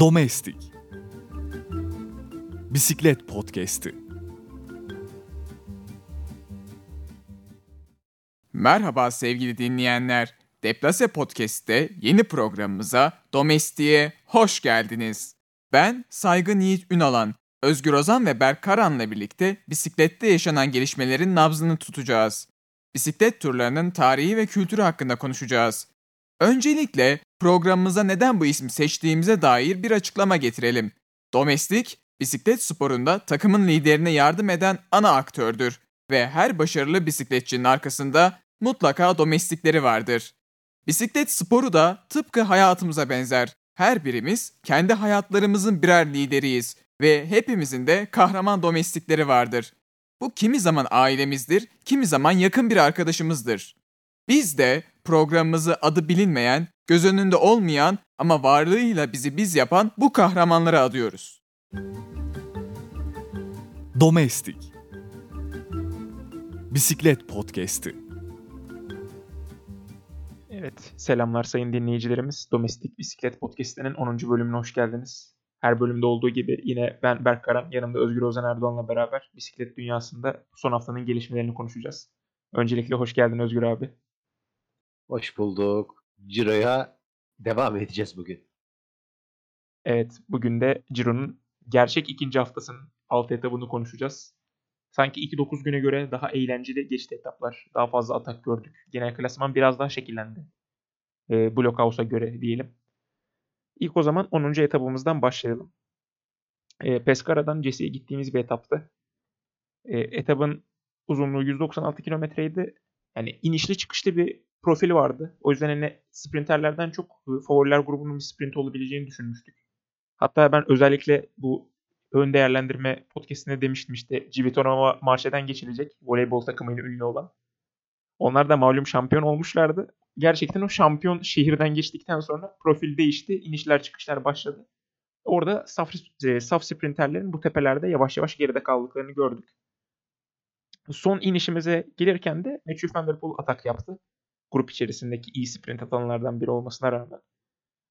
Domestik Bisiklet Podcast'i Merhaba sevgili dinleyenler. Deplase Podcast'te yeni programımıza Domestik'e hoş geldiniz. Ben Saygın Yiğit Ünalan, Özgür Ozan ve Berk Karan'la birlikte bisiklette yaşanan gelişmelerin nabzını tutacağız. Bisiklet turlarının tarihi ve kültürü hakkında konuşacağız. Öncelikle programımıza neden bu ismi seçtiğimize dair bir açıklama getirelim. Domestik, bisiklet sporunda takımın liderine yardım eden ana aktördür ve her başarılı bisikletçinin arkasında mutlaka domestikleri vardır. Bisiklet sporu da tıpkı hayatımıza benzer. Her birimiz kendi hayatlarımızın birer lideriyiz ve hepimizin de kahraman domestikleri vardır. Bu kimi zaman ailemizdir, kimi zaman yakın bir arkadaşımızdır. Biz de programımızı adı bilinmeyen, göz önünde olmayan ama varlığıyla bizi biz yapan bu kahramanlara adıyoruz. Domestik Bisiklet Podcast'i Evet, selamlar sayın dinleyicilerimiz. Domestik Bisiklet Podcast'inin 10. bölümüne hoş geldiniz. Her bölümde olduğu gibi yine ben Berk Karan, yanımda Özgür Ozan Erdoğan'la beraber bisiklet dünyasında son haftanın gelişmelerini konuşacağız. Öncelikle hoş geldin Özgür abi. Hoş bulduk. Ciro'ya devam edeceğiz bugün. Evet, bugün de Ciro'nun gerçek ikinci haftasının alt etabını konuşacağız. Sanki 2-9 güne göre daha eğlenceli geçti etaplar. Daha fazla atak gördük. Genel klasman biraz daha şekillendi. E, Blockhouse'a göre diyelim. İlk o zaman 10. etabımızdan başlayalım. E, Pescara'dan Jesse'ye gittiğimiz bir etaptı. E, etabın uzunluğu 196 kilometreydi. Yani inişli çıkışlı bir profili vardı. O yüzden hani sprinterlerden çok e, favoriler grubunun bir sprint olabileceğini düşünmüştük. Hatta ben özellikle bu ön değerlendirme podcastinde demiştim işte Civitonova Marşe'den geçilecek voleybol takımıyla ünlü olan. Onlar da malum şampiyon olmuşlardı. Gerçekten o şampiyon şehirden geçtikten sonra profil değişti. inişler çıkışlar başladı. Orada saf, e, saf sprinterlerin bu tepelerde yavaş yavaş geride kaldıklarını gördük. Son inişimize gelirken de Matthew Van Der Poel atak yaptı. Grup içerisindeki iyi sprint atanlardan biri olmasına rağmen.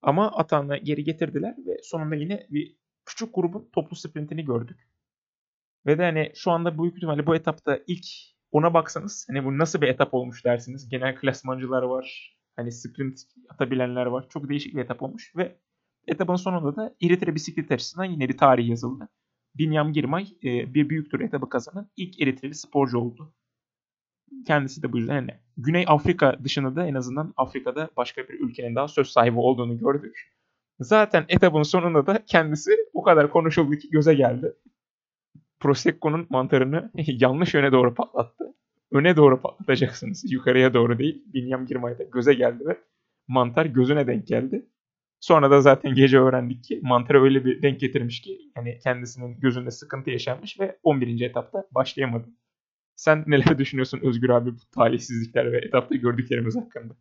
Ama atağını geri getirdiler ve sonunda yine bir küçük grubun toplu sprintini gördük. Ve de hani şu anda büyük ihtimalle bu etapta ilk ona baksanız hani bu nasıl bir etap olmuş dersiniz. Genel klasmancılar var. Hani sprint atabilenler var. Çok değişik bir etap olmuş ve etapın sonunda da İritre bisiklet açısından yine bir tarih yazıldı. Binyam Girmay e, bir büyük tur etabı kazanan ilk Eritreli sporcu oldu. Kendisi de bu yüzden hani Güney Afrika dışında da en azından Afrika'da başka bir ülkenin daha söz sahibi olduğunu gördük. Zaten etapın sonunda da kendisi o kadar konuşuldu ki göze geldi. Prosecco'nun mantarını yanlış yöne doğru patlattı. Öne doğru patlatacaksınız. Yukarıya doğru değil. Binyam Girmay'da göze geldi ve mantar gözüne denk geldi. Sonra da zaten gece öğrendik ki mantar öyle bir denk getirmiş ki yani kendisinin gözünde sıkıntı yaşanmış ve 11. etapta başlayamadı. Sen neler düşünüyorsun Özgür abi bu talihsizlikler ve etapta gördüklerimiz hakkında?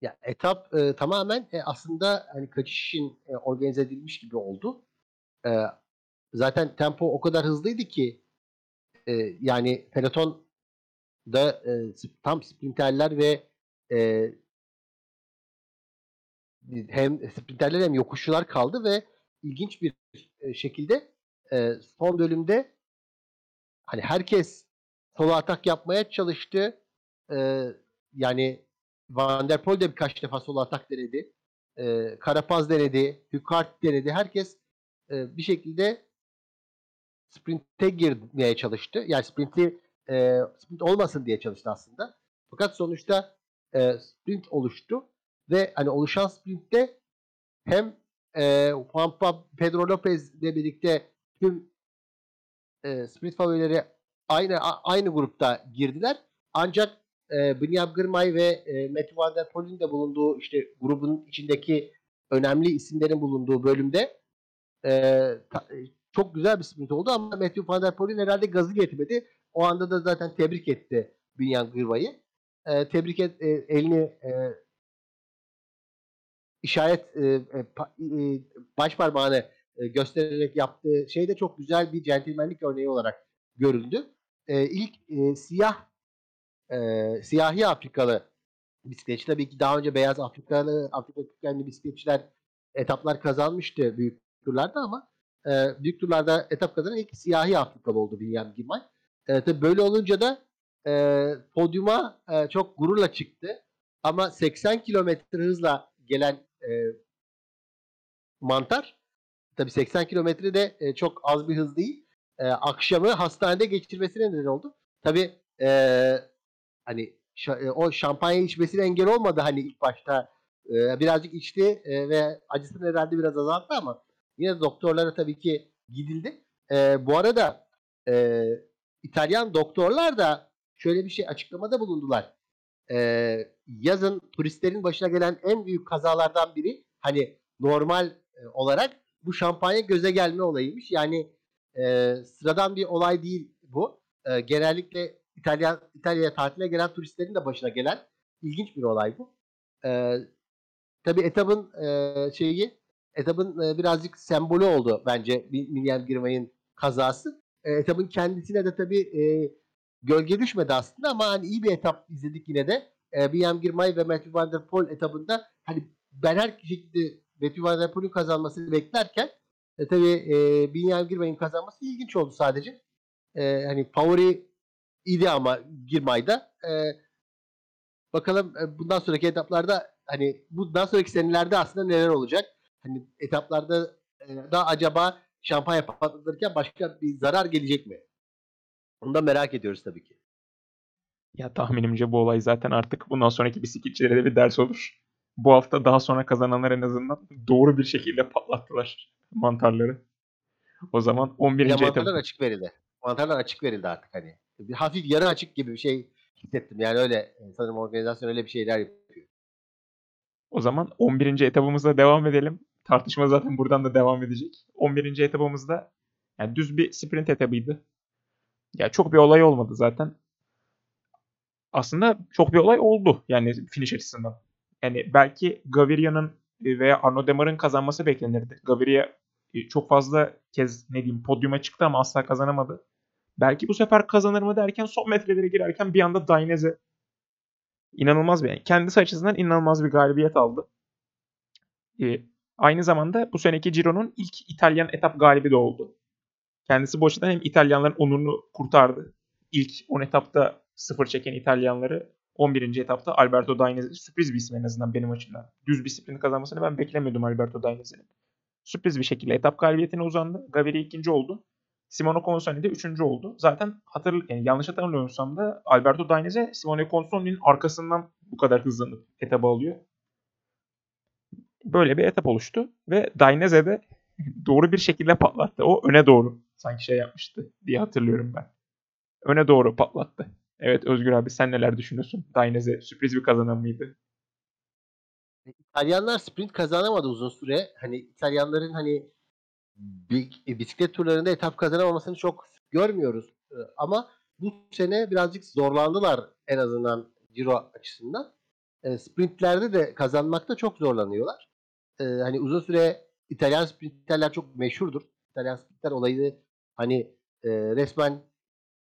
Ya etap e, tamamen e, aslında hani kaçış için e, organize edilmiş gibi oldu. E, zaten tempo o kadar hızlıydı ki e, yani peloton da e, tam sprinterler ve e, hem sprinterler hem yokuşçular kaldı ve ilginç bir e, şekilde e, son bölümde hani herkes solo atak yapmaya çalıştı. E, yani Van der Poel de birkaç defa sol atak denedi. E, Karapaz denedi. Hükart denedi. Herkes e, bir şekilde sprinte girmeye çalıştı. Yani sprinti e, sprint olmasın diye çalıştı aslında. Fakat sonuçta e, sprint oluştu ve hani oluşan sprintte hem e, Juanpa Pedro Lopez ile birlikte tüm e, sprint favorileri aynı aynı grupta girdiler. Ancak e, Binyam Gırmay ve e, Matthew Van Der Poel'in de bulunduğu işte grubun içindeki önemli isimlerin bulunduğu bölümde e, ta, çok güzel bir sprint oldu ama Matthew Van Der Poel'in herhalde gazı getirmedi. O anda da zaten tebrik etti Binyam Gırmay'ı. E, tebrik et, e, elini e, işaret e, e, baş parmağını e, göstererek yaptığı şey de çok güzel bir centilmenlik örneği olarak görüldü. E, ilk e, siyah e, siyahi Afrikalı bisikletçi tabii ki daha önce beyaz Afrikalı, Afrika kökenli bisikletçiler etaplar kazanmıştı büyük turlarda ama e, büyük turlarda etap kazanan ilk siyahi Afrikalı oldu William Girmay. E, tabii böyle olunca da e, podyuma e, çok gururla çıktı. Ama 80 kilometre hızla gelen e, mantar tabii 80 kilometre de e, çok az bir hız değil. E, akşamı hastanede geçirmesine neden oldu. Tabii e, hani şa- o şampanya içmesine engel olmadı hani ilk başta. E, birazcık içti e, ve acısını herhalde biraz azalttı ama yine de doktorlara tabii ki gidildi. E, bu arada e, İtalyan doktorlar da şöyle bir şey açıklamada bulundular. E, yazın turistlerin başına gelen en büyük kazalardan biri hani normal e, olarak bu şampanya göze gelme olayıymış. Yani e, sıradan bir olay değil bu. E, genellikle İtalya İtalya'ya tatile gelen turistlerin de başına gelen ilginç bir olay bu. E, tabii etabın e, şeyi etabın e, birazcık sembolü oldu bence William Girmay'ın kazası. E, etabın kendisine de tabii e, gölge düşmedi aslında ama hani iyi bir etap izledik yine de. E, William Girmay ve Matthew Van Der Poel etabında hani ben her şekilde Matthew Van Der Poel'ün kazanmasını beklerken e, tabii e, William Girmay'ın kazanması ilginç oldu sadece. E, hani favori idi ama Girmay'da. E, bakalım e, bundan sonraki etaplarda hani bundan sonraki senelerde aslında neler olacak? Hani etaplarda e, da acaba şampanya patlatırken başka bir zarar gelecek mi? Onu da merak ediyoruz tabii ki. Ya tahminimce bu olay zaten artık bundan sonraki bisikletçilere de bir ders olur. Bu hafta daha sonra kazananlar en azından doğru bir şekilde patlattılar mantarları. O zaman 11. Ya etap. mantarlar açık verildi. Mantarlar açık verildi artık hani. Bir hafif yarı açık gibi bir şey hissettim. Yani öyle e, sanırım organizasyon öyle bir şeyler yapıyor. O zaman 11. etabımıza devam edelim. Tartışma zaten buradan da devam edecek. 11. etabımızda yani düz bir sprint etabıydı. Ya çok bir olay olmadı zaten. Aslında çok bir olay oldu yani finish açısından. Yani belki Gaviria'nın veya Arnaud Demar'ın kazanması beklenirdi. Gaviria e, çok fazla kez ne diyeyim podyuma çıktı ama asla kazanamadı. Belki bu sefer kazanır mı derken son metrelere girerken bir anda Dainese inanılmaz bir yani kendisi açısından inanılmaz bir galibiyet aldı. Ee, aynı zamanda bu seneki Ciro'nun ilk İtalyan etap galibi de oldu. Kendisi bu hem İtalyanların onurunu kurtardı. İlk 10 etapta sıfır çeken İtalyanları 11. etapta Alberto Dainese sürpriz bir isim en azından benim açımdan. Düz bir sprint kazanmasını ben beklemiyordum Alberto Dainese'nin. Sürpriz bir şekilde etap galibiyetine uzandı. Gaviria ikinci oldu. Simone Consonni de üçüncü oldu. Zaten hatır, yani yanlış hatırlamıyorsam da Alberto Dainese Simone Consonni'nin arkasından bu kadar hızlanıp etabı alıyor. Böyle bir etap oluştu ve Dainese de doğru bir şekilde patlattı. O öne doğru sanki şey yapmıştı diye hatırlıyorum ben. Öne doğru patlattı. Evet Özgür abi sen neler düşünüyorsun? Dainese sürpriz bir kazanan mıydı? İtalyanlar sprint kazanamadı uzun süre. Hani İtalyanların hani bi- bisiklet turlarında etap kazanamamasını çok görmüyoruz. Ee, Ama bu sene birazcık zorlandılar en azından Giro açısından. Ee, Sprintlerde de kazanmakta çok zorlanıyorlar. Ee, Hani uzun süre İtalyan sprinterler çok meşhurdur. İtalyan sprinter olayı hani e, resmen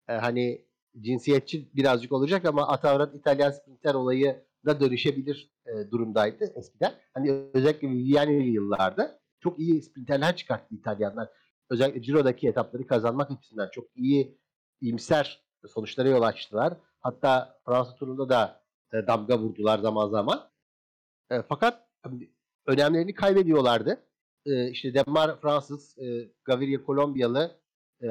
e, hani cinsiyetçi birazcık olacak ama Atavrat İtalyan sprinter olayı da dönüşebilir e, durumdaydı eskiden. Hani özellikle Viviani'li yıllarda çok iyi sprinterler çıkarttı İtalyanlar. Özellikle Ciro'daki etapları kazanmak açısından çok iyi iyimser sonuçlara yol açtılar. Hatta Fransa turunda da e, damga vurdular zaman zaman. E, fakat önemlerini kaybediyorlardı. E, işte Demar Fransız, e, Gaviria Kolombiyalı, e,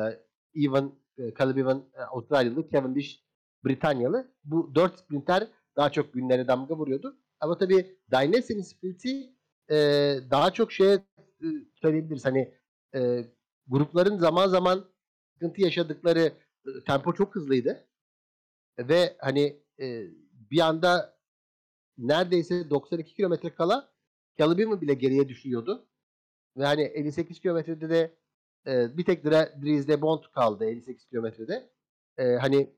Evan, e, Caleb Evan e, Avustralyalı, Cavendish Britanyalı. Bu dört sprinter daha çok günlere damga vuruyordu. Ama tabii Dainese'nin sprinti e, daha çok şeye e, söyleyebiliriz. Hani e, grupların zaman zaman sıkıntı yaşadıkları e, tempo çok hızlıydı. Ve hani e, bir anda neredeyse 92 kilometre kala Caleb bile geriye düşüyordu. Ve hani 58 kilometrede de e, bir tek Dries de Bont kaldı 58 kilometrede. E, hani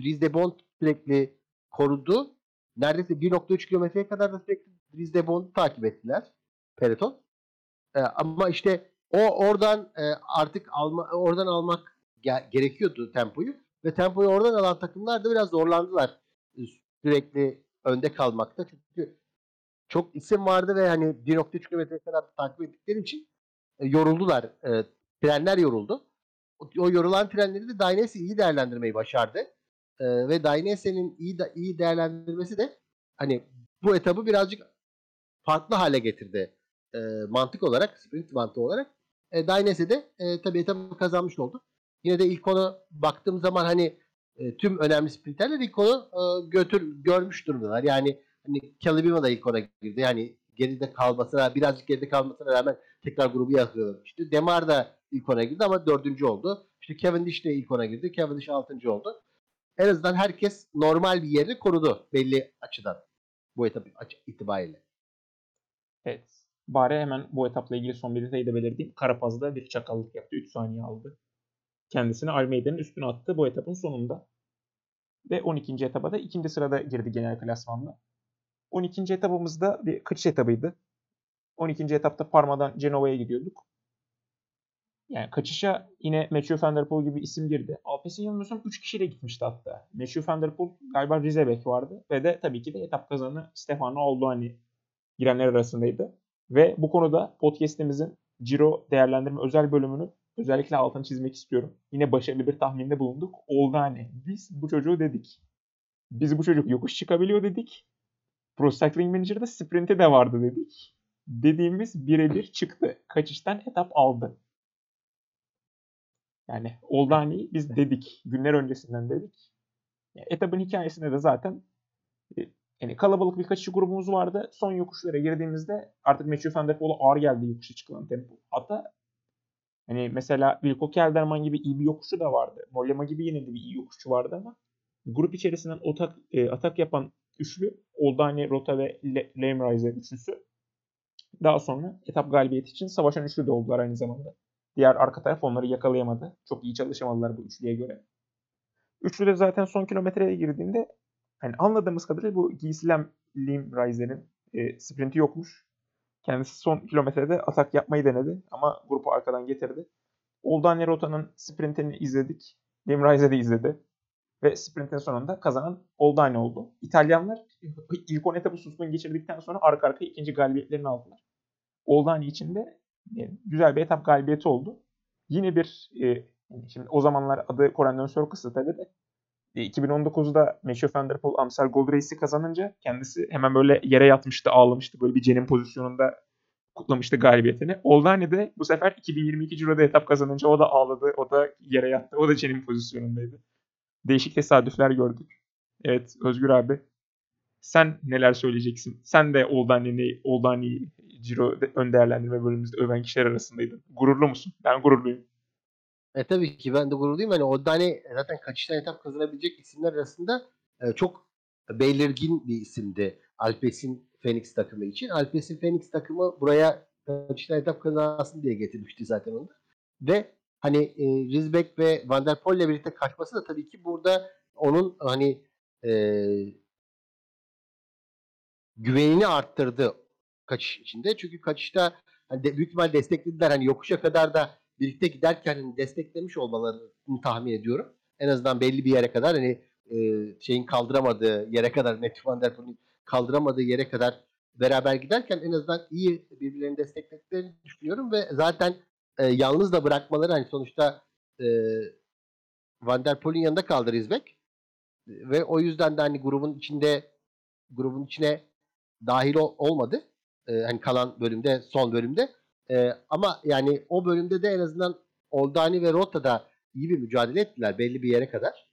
Dries de Bont sürekli korudu. Neredeyse 1.3 kilometreye kadar da sürekli Dries de Bont'u takip ettiler peloton. E, ama işte o oradan e, artık alma, oradan almak ge- gerekiyordu tempoyu ve tempoyu oradan alan takımlar da biraz zorlandılar. E, Sürekli önde kalmakta. Çünkü çok isim vardı ve hani 1.3 kilometre kadar takip ettikleri için e, yoruldular. E, trenler yoruldu. O, yorulan trenleri de Dainese iyi değerlendirmeyi başardı. E, ve Dainese'nin iyi de, iyi değerlendirmesi de hani bu etabı birazcık farklı hale getirdi. E, mantık olarak, sprint mantığı olarak. E, Dainese de e, tabii etabı kazanmış oldu. Yine de ilk ona baktığım zaman hani e, tüm önemli sprinterler ilk onu e, götür görmüş durumdalar. Yani hani Calibima da ilk ona girdi. Yani geride kalmasına, birazcık geride kalmasına rağmen tekrar grubu yakalamıştı. Demar da ilk ona girdi ama dördüncü oldu. İşte Cavendish de ilk ona girdi. Cavendish altıncı oldu. En azından herkes normal bir yeri korudu belli açıdan. Bu etap itibariyle. Evet. Bari hemen bu etapla ilgili son bir detayı da belirteyim. Karapaz'da bir çakallık yaptı. 3 saniye aldı. Kendisini Almeida'nın üstüne attı bu etapın sonunda. Ve 12. etaba da ikinci sırada girdi genel klasmanda. 12. etapımızda bir kaçış etabıydı. 12. etapta Parma'dan Cenova'ya gidiyorduk. Yani kaçışa yine Matthew Van Der Poel gibi isim girdi. Alpes'in yanılmıyorsam 3 kişiyle gitmişti hatta. Matthew Van Der Poel galiba Rizebek vardı. Ve de tabii ki de etap kazanı Stefano Oldoani girenler arasındaydı. Ve bu konuda podcast'imizin Ciro değerlendirme özel bölümünü özellikle altını çizmek istiyorum. Yine başarılı bir tahminde bulunduk. Oldani. Biz bu çocuğu dedik. Biz bu çocuk yokuş çıkabiliyor dedik. Pro Cycling Manager'da sprinti de vardı dedik. Dediğimiz birebir çıktı. Kaçıştan etap aldı. Yani Oldani'yi biz dedik. Günler öncesinden dedik. Yani etapın hikayesinde de zaten e, yani kalabalık bir kaçış grubumuz vardı. Son yokuşlara girdiğimizde artık Matthew Van Der Poel'a ağır geldi yokuşa çıkılan tempo. Hatta hani mesela Wilco Kelderman gibi iyi bir yokuşu da vardı. Mollema gibi yine de bir iyi yokuşçu vardı ama grup içerisinden atak, e, atak yapan üçlü Oldani, Rota ve Le Lemreiser üçlüsü daha sonra etap galibiyeti için savaşan üçlü de oldular aynı zamanda. Diğer arka taraf onları yakalayamadı. Çok iyi çalışamadılar bu üçlüye göre. Üçlü de zaten son kilometreye girdiğinde hani anladığımız kadarıyla bu Gislem Limreiser'in e, sprinti yokmuş. Kendisi son kilometrede atak yapmayı denedi ama grupu arkadan getirdi. Oldani Rota'nın sprintini izledik. Limreiser de izledi. Ve sprintin sonunda kazanan Oldani oldu. İtalyanlar ilk 10 etabı suskun geçirdikten sonra arka arkaya ikinci galibiyetlerini aldılar. Oldani için de yani güzel bir etap galibiyeti oldu. Yine bir e, şimdi o zamanlar adı Corendon Circus'ı tabii de 2019'da Matthew Van Der Poel Amstel Gold Race'i kazanınca kendisi hemen böyle yere yatmıştı, ağlamıştı. Böyle bir cenin pozisyonunda kutlamıştı galibiyetini. Oldani de bu sefer 2022 Ciro'da etap kazanınca o da ağladı, o da yere yattı, o da cenin pozisyonundaydı. Değişik tesadüfler gördük. Evet Özgür abi sen neler söyleyeceksin? Sen de Oldani'yi Oldani Ciro ön değerlendirme bölümümüzde öven kişiler arasındaydın. Gururlu musun? Ben gururluyum. E tabii ki ben de gururluyum. Hani Oldani zaten kaçıştan etap kazanabilecek isimler arasında e, çok belirgin bir isimdi Alpes'in Phoenix takımı için. Alpes'in Phoenix takımı buraya kaçıştan etap kazansın diye getirmişti zaten onu. Ve hani e, Rizbek ve Van der Poel ile birlikte kaçması da tabii ki burada onun hani e, güvenini arttırdı kaçış içinde. Çünkü kaçışta hani de, büyük ihtimal desteklediler. Hani yokuşa kadar da birlikte giderken hani desteklemiş olmalarını tahmin ediyorum. En azından belli bir yere kadar hani e, şeyin kaldıramadığı yere kadar Matthew Van Der Poel'in kaldıramadığı yere kadar beraber giderken en azından iyi birbirlerini desteklediklerini düşünüyorum ve zaten e, yalnız da bırakmaları hani sonuçta e, Van Der Poel'in yanında kaldı Rizbek ve o yüzden de hani grubun içinde grubun içine dahil ol, olmadı. E, hani kalan bölümde, son bölümde. E, ama yani o bölümde de en azından Oldani ve Rota da iyi bir mücadele ettiler belli bir yere kadar.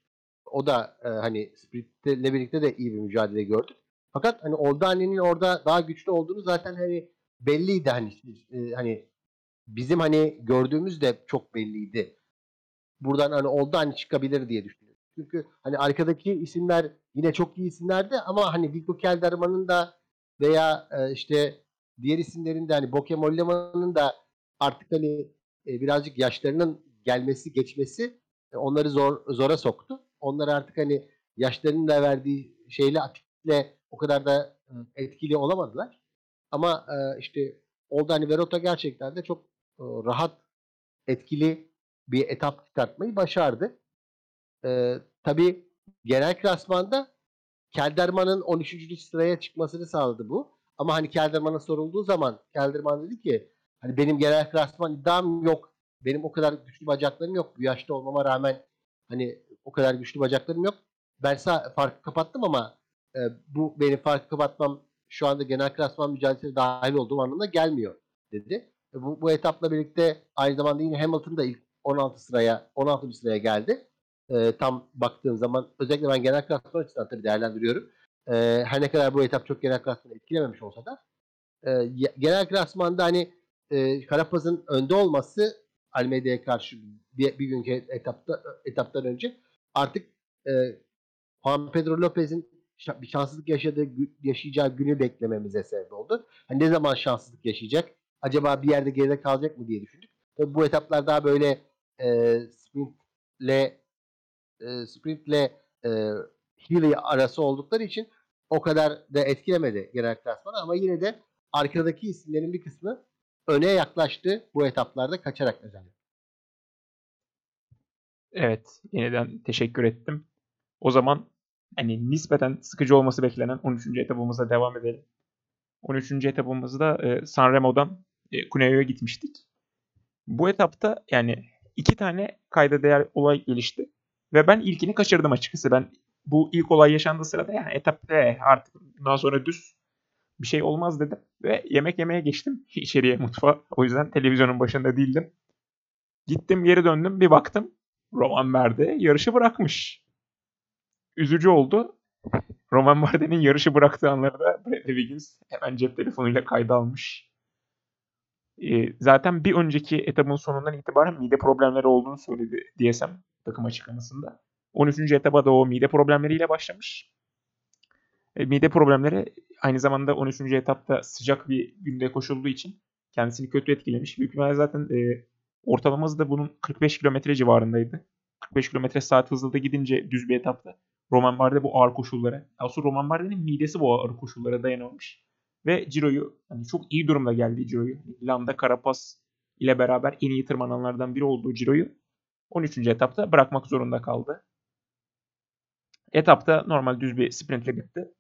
O da e, hani Sprint'le birlikte de iyi bir mücadele gördük. Fakat hani Oldani'nin orada daha güçlü olduğunu zaten hani belliydi hani e, hani bizim hani gördüğümüz de çok belliydi. Buradan hani Oldani çıkabilir diye düşünüyorum. Çünkü hani arkadaki isimler yine çok iyi isimlerdi ama hani Vico Kelderman'ın da veya e, işte diğer isimlerin de hani Boke Mollema'nın da artık hani e, birazcık yaşlarının gelmesi, geçmesi e, onları zor zora soktu. Onlar artık hani yaşlarının da verdiği şeyle atikle o kadar da e, etkili olamadılar. Ama e, işte Oldani Verota gerçekten de çok e, rahat, etkili bir etap çıkartmayı başardı. E, tabii genel klasmanda Kelderman'ın 13. sıraya çıkmasını sağladı bu. Ama hani Kelderman'a sorulduğu zaman Kelderman dedi ki hani benim genel klasman iddiam yok. Benim o kadar güçlü bacaklarım yok. Bu yaşta olmama rağmen hani o kadar güçlü bacaklarım yok. Ben sağ farkı kapattım ama e, bu benim farkı kapatmam şu anda genel klasman mücadelesine dahil olduğum anlamına gelmiyor dedi. E, bu, bu etapla birlikte aynı zamanda yine Hamilton da ilk 16 sıraya 16. sıraya geldi. E, tam baktığım zaman özellikle ben genel klasman açısından tabii değerlendiriyorum. E, her ne kadar bu etap çok genel klasmanı etkilememiş olsa da e, genel klasmanda hani e, Karapaz'ın önde olması Almeida'ya karşı bir, bir günkü etapta etaptan önce artık e, Juan Pedro Lopez'in bir şanssızlık yaşadığı yaşayacağı günü beklememize sebep oldu. Hani ne zaman şanssızlık yaşayacak? Acaba bir yerde geride kalacak mı diye düşündük. Tabii bu etaplar daha böyle e, sprintle e, sprintle e, Healy arası oldukları için o kadar da etkilemedi genel klasmanı ama yine de arkadaki isimlerin bir kısmı öne yaklaştı bu etaplarda kaçarak özellikle. Evet, yeniden teşekkür ettim. O zaman hani nispeten sıkıcı olması beklenen 13. etapımıza devam edelim. 13. etapımızda e, Sanremo'dan e, Cuneo'ya gitmiştik. Bu etapta yani iki tane kayda değer olay gelişti. Ve ben ilkini kaçırdım açıkçası. Ben bu ilk olay yaşandığı sırada yani etapta e, artık bundan sonra düz bir şey olmaz dedim. Ve yemek yemeye geçtim içeriye mutfağa. O yüzden televizyonun başında değildim. Gittim geri döndüm bir baktım. Roman Verde yarışı bırakmış. Üzücü oldu. Roman Verde'nin yarışı bıraktığı anlarda Bradley Wiggins hemen cep telefonuyla kayda almış. Ee, zaten bir önceki etapın sonundan itibaren mide problemleri olduğunu söyledi DSM takım açıklamasında. 13. etaba o mide problemleriyle başlamış. E, mide problemleri aynı zamanda 13. etapta sıcak bir günde koşulduğu için kendisini kötü etkilemiş. Büyük ihtimalle zaten e, ortalaması da bunun 45 km civarındaydı. 45 km saat hızla da gidince düz bir etapta Roman Bardet bu ağır koşullara. Aslında Roman Bardet'in midesi bu ağır koşullara dayanamamış. Ve Ciro'yu hani çok iyi durumda geldi Ciro'yu. Landa Carapaz ile beraber en iyi tırmananlardan biri olduğu Ciro'yu 13. etapta bırakmak zorunda kaldı. Etapta normal düz bir sprintle bitti.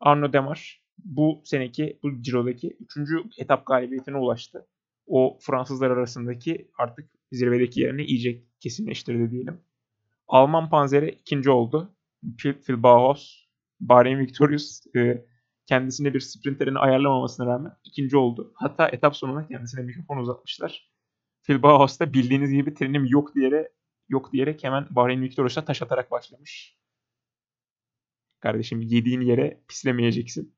Arno Demar bu seneki bu Ciro'daki 3. etap galibiyetine ulaştı. O Fransızlar arasındaki artık zirvedeki yerini iyice kesinleştirdi diyelim. Alman Panzer'i ikinci oldu. Phil Bauhaus, Bahreyn Victorious e, kendisine bir sprinterini ayarlamamasına rağmen ikinci oldu. Hatta etap sonuna kendisine mikrofon uzatmışlar. Phil Bauhaus da bildiğiniz gibi trenim yok diyerek yok diyerek hemen Bahreyn Victorious'a taş atarak başlamış. Kardeşim yediğin yere pislemeyeceksin.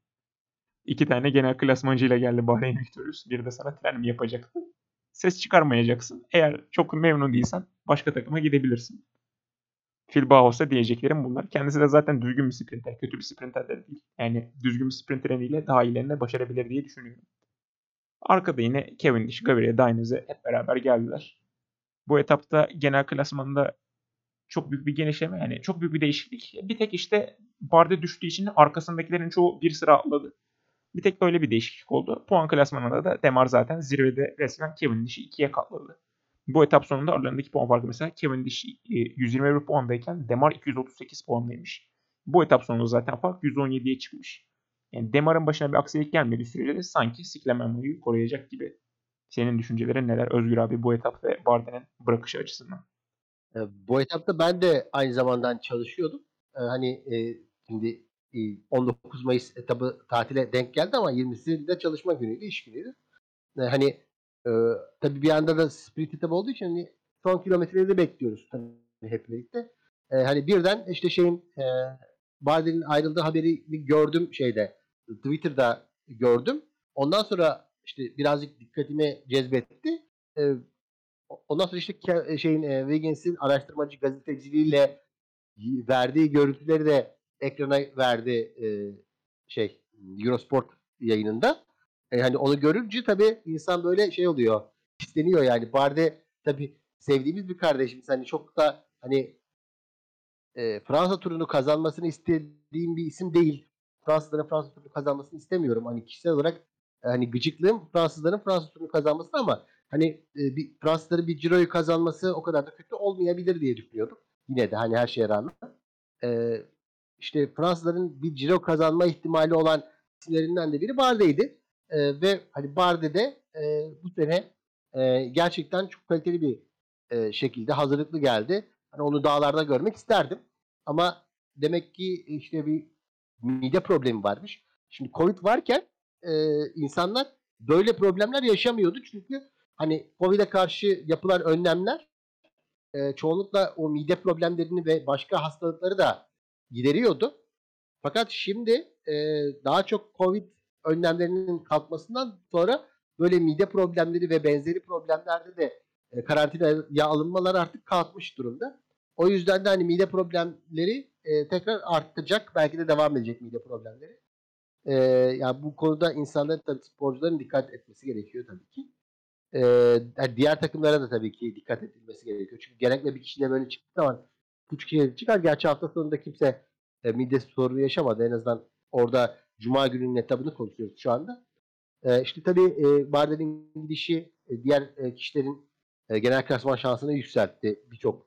İki tane genel klasmancıyla geldi Bahreyn Victorious. Bir de sana tren mi yapacaktı? Ses çıkarmayacaksın. Eğer çok memnun değilsen başka takıma gidebilirsin. Phil Bauhaus'a diyeceklerim bunlar. Kendisi de zaten düzgün bir sprinter. Kötü bir sprinter de değil. Yani düzgün bir sprinter ile daha iyilerine başarabilir diye düşünüyorum. Arkada yine Cavendish, Gaviria, Dainese hep beraber geldiler. Bu etapta genel klasmanda çok büyük bir genişleme yani çok büyük bir değişiklik. Bir tek işte Barde düştüğü için arkasındakilerin çoğu bir sıra atladı. Bir tek böyle bir değişiklik oldu. Puan klasmanında da Demar zaten zirvede resmen Cavendish'i ikiye katladı. Bu etap sonunda aralarındaki puan farkı mesela Cavendish 121 e, puandayken Demar 238 puandaymış. Bu etap sonunda zaten fark 117'ye çıkmış. Yani Demar'ın başına bir aksilik gelmediği sürece de sanki Siklememo'yu koruyacak gibi. Senin düşüncelerin neler Özgür abi bu etap ve Barden'in bırakışı açısından? E, bu etapta ben de aynı zamandan çalışıyordum. E, hani e, şimdi 19 Mayıs etabı tatile denk geldi ama 20'si de çalışma günüydü, iş günüydü. Hani tabii bir anda da sprint etabı olduğu için hani son kilometreleri de bekliyoruz tabii hep birlikte. Hani birden işte şeyin Bardel'in ayrıldığı haberini gördüm şeyde Twitter'da gördüm. Ondan sonra işte birazcık dikkatimi cezbetti. E, ondan sonra işte şeyin e, Wiggins'in araştırmacı gazeteciliğiyle verdiği görüntüleri de ekrana verdi e, şey Eurosport yayınında. E, hani onu görünce tabii insan böyle şey oluyor. isteniyor yani. Barde tabii sevdiğimiz bir kardeşimiz. Hani çok da hani e, Fransa turunu kazanmasını istediğim bir isim değil. Fransızların Fransa turunu kazanmasını istemiyorum. Hani kişisel olarak e, hani gıcıklığım Fransızların Fransa turunu kazanması ama hani e, bir Fransızların bir Ciro'yu kazanması o kadar da kötü olmayabilir diye düşünüyordum. Yine de hani her şeye rağmen. E, işte Fransızların bir ciro kazanma ihtimali olan isimlerinden de biri Barde'ydi. E, ve hani Barde'de e, bu sene e, gerçekten çok kaliteli bir e, şekilde hazırlıklı geldi. Hani onu dağlarda görmek isterdim. Ama demek ki işte bir mide problemi varmış. Şimdi Covid varken e, insanlar böyle problemler yaşamıyordu. Çünkü hani Covid'e karşı yapılan önlemler e, çoğunlukla o mide problemlerini ve başka hastalıkları da gideriyordu. Fakat şimdi e, daha çok Covid önlemlerinin kalkmasından sonra böyle mide problemleri ve benzeri problemlerde de e, karantinaya alınmalar artık kalkmış durumda. O yüzden de hani mide problemleri e, tekrar artacak. Belki de devam edecek mide problemleri. E, yani bu konuda insanların tabii sporcuların dikkat etmesi gerekiyor tabii ki. E, yani diğer takımlara da tabii ki dikkat edilmesi gerekiyor. Çünkü genellikle bir kişiyle böyle çıktığı zaman üç kişiye çıkar. Gerçi hafta sonunda kimse e, mide sorunu yaşamadı. En azından orada Cuma gününün etabını konuşuyoruz şu anda. E, işte tabii e, Bardel'in gidişi e, diğer e, kişilerin e, genel klasman şansını yükseltti birçok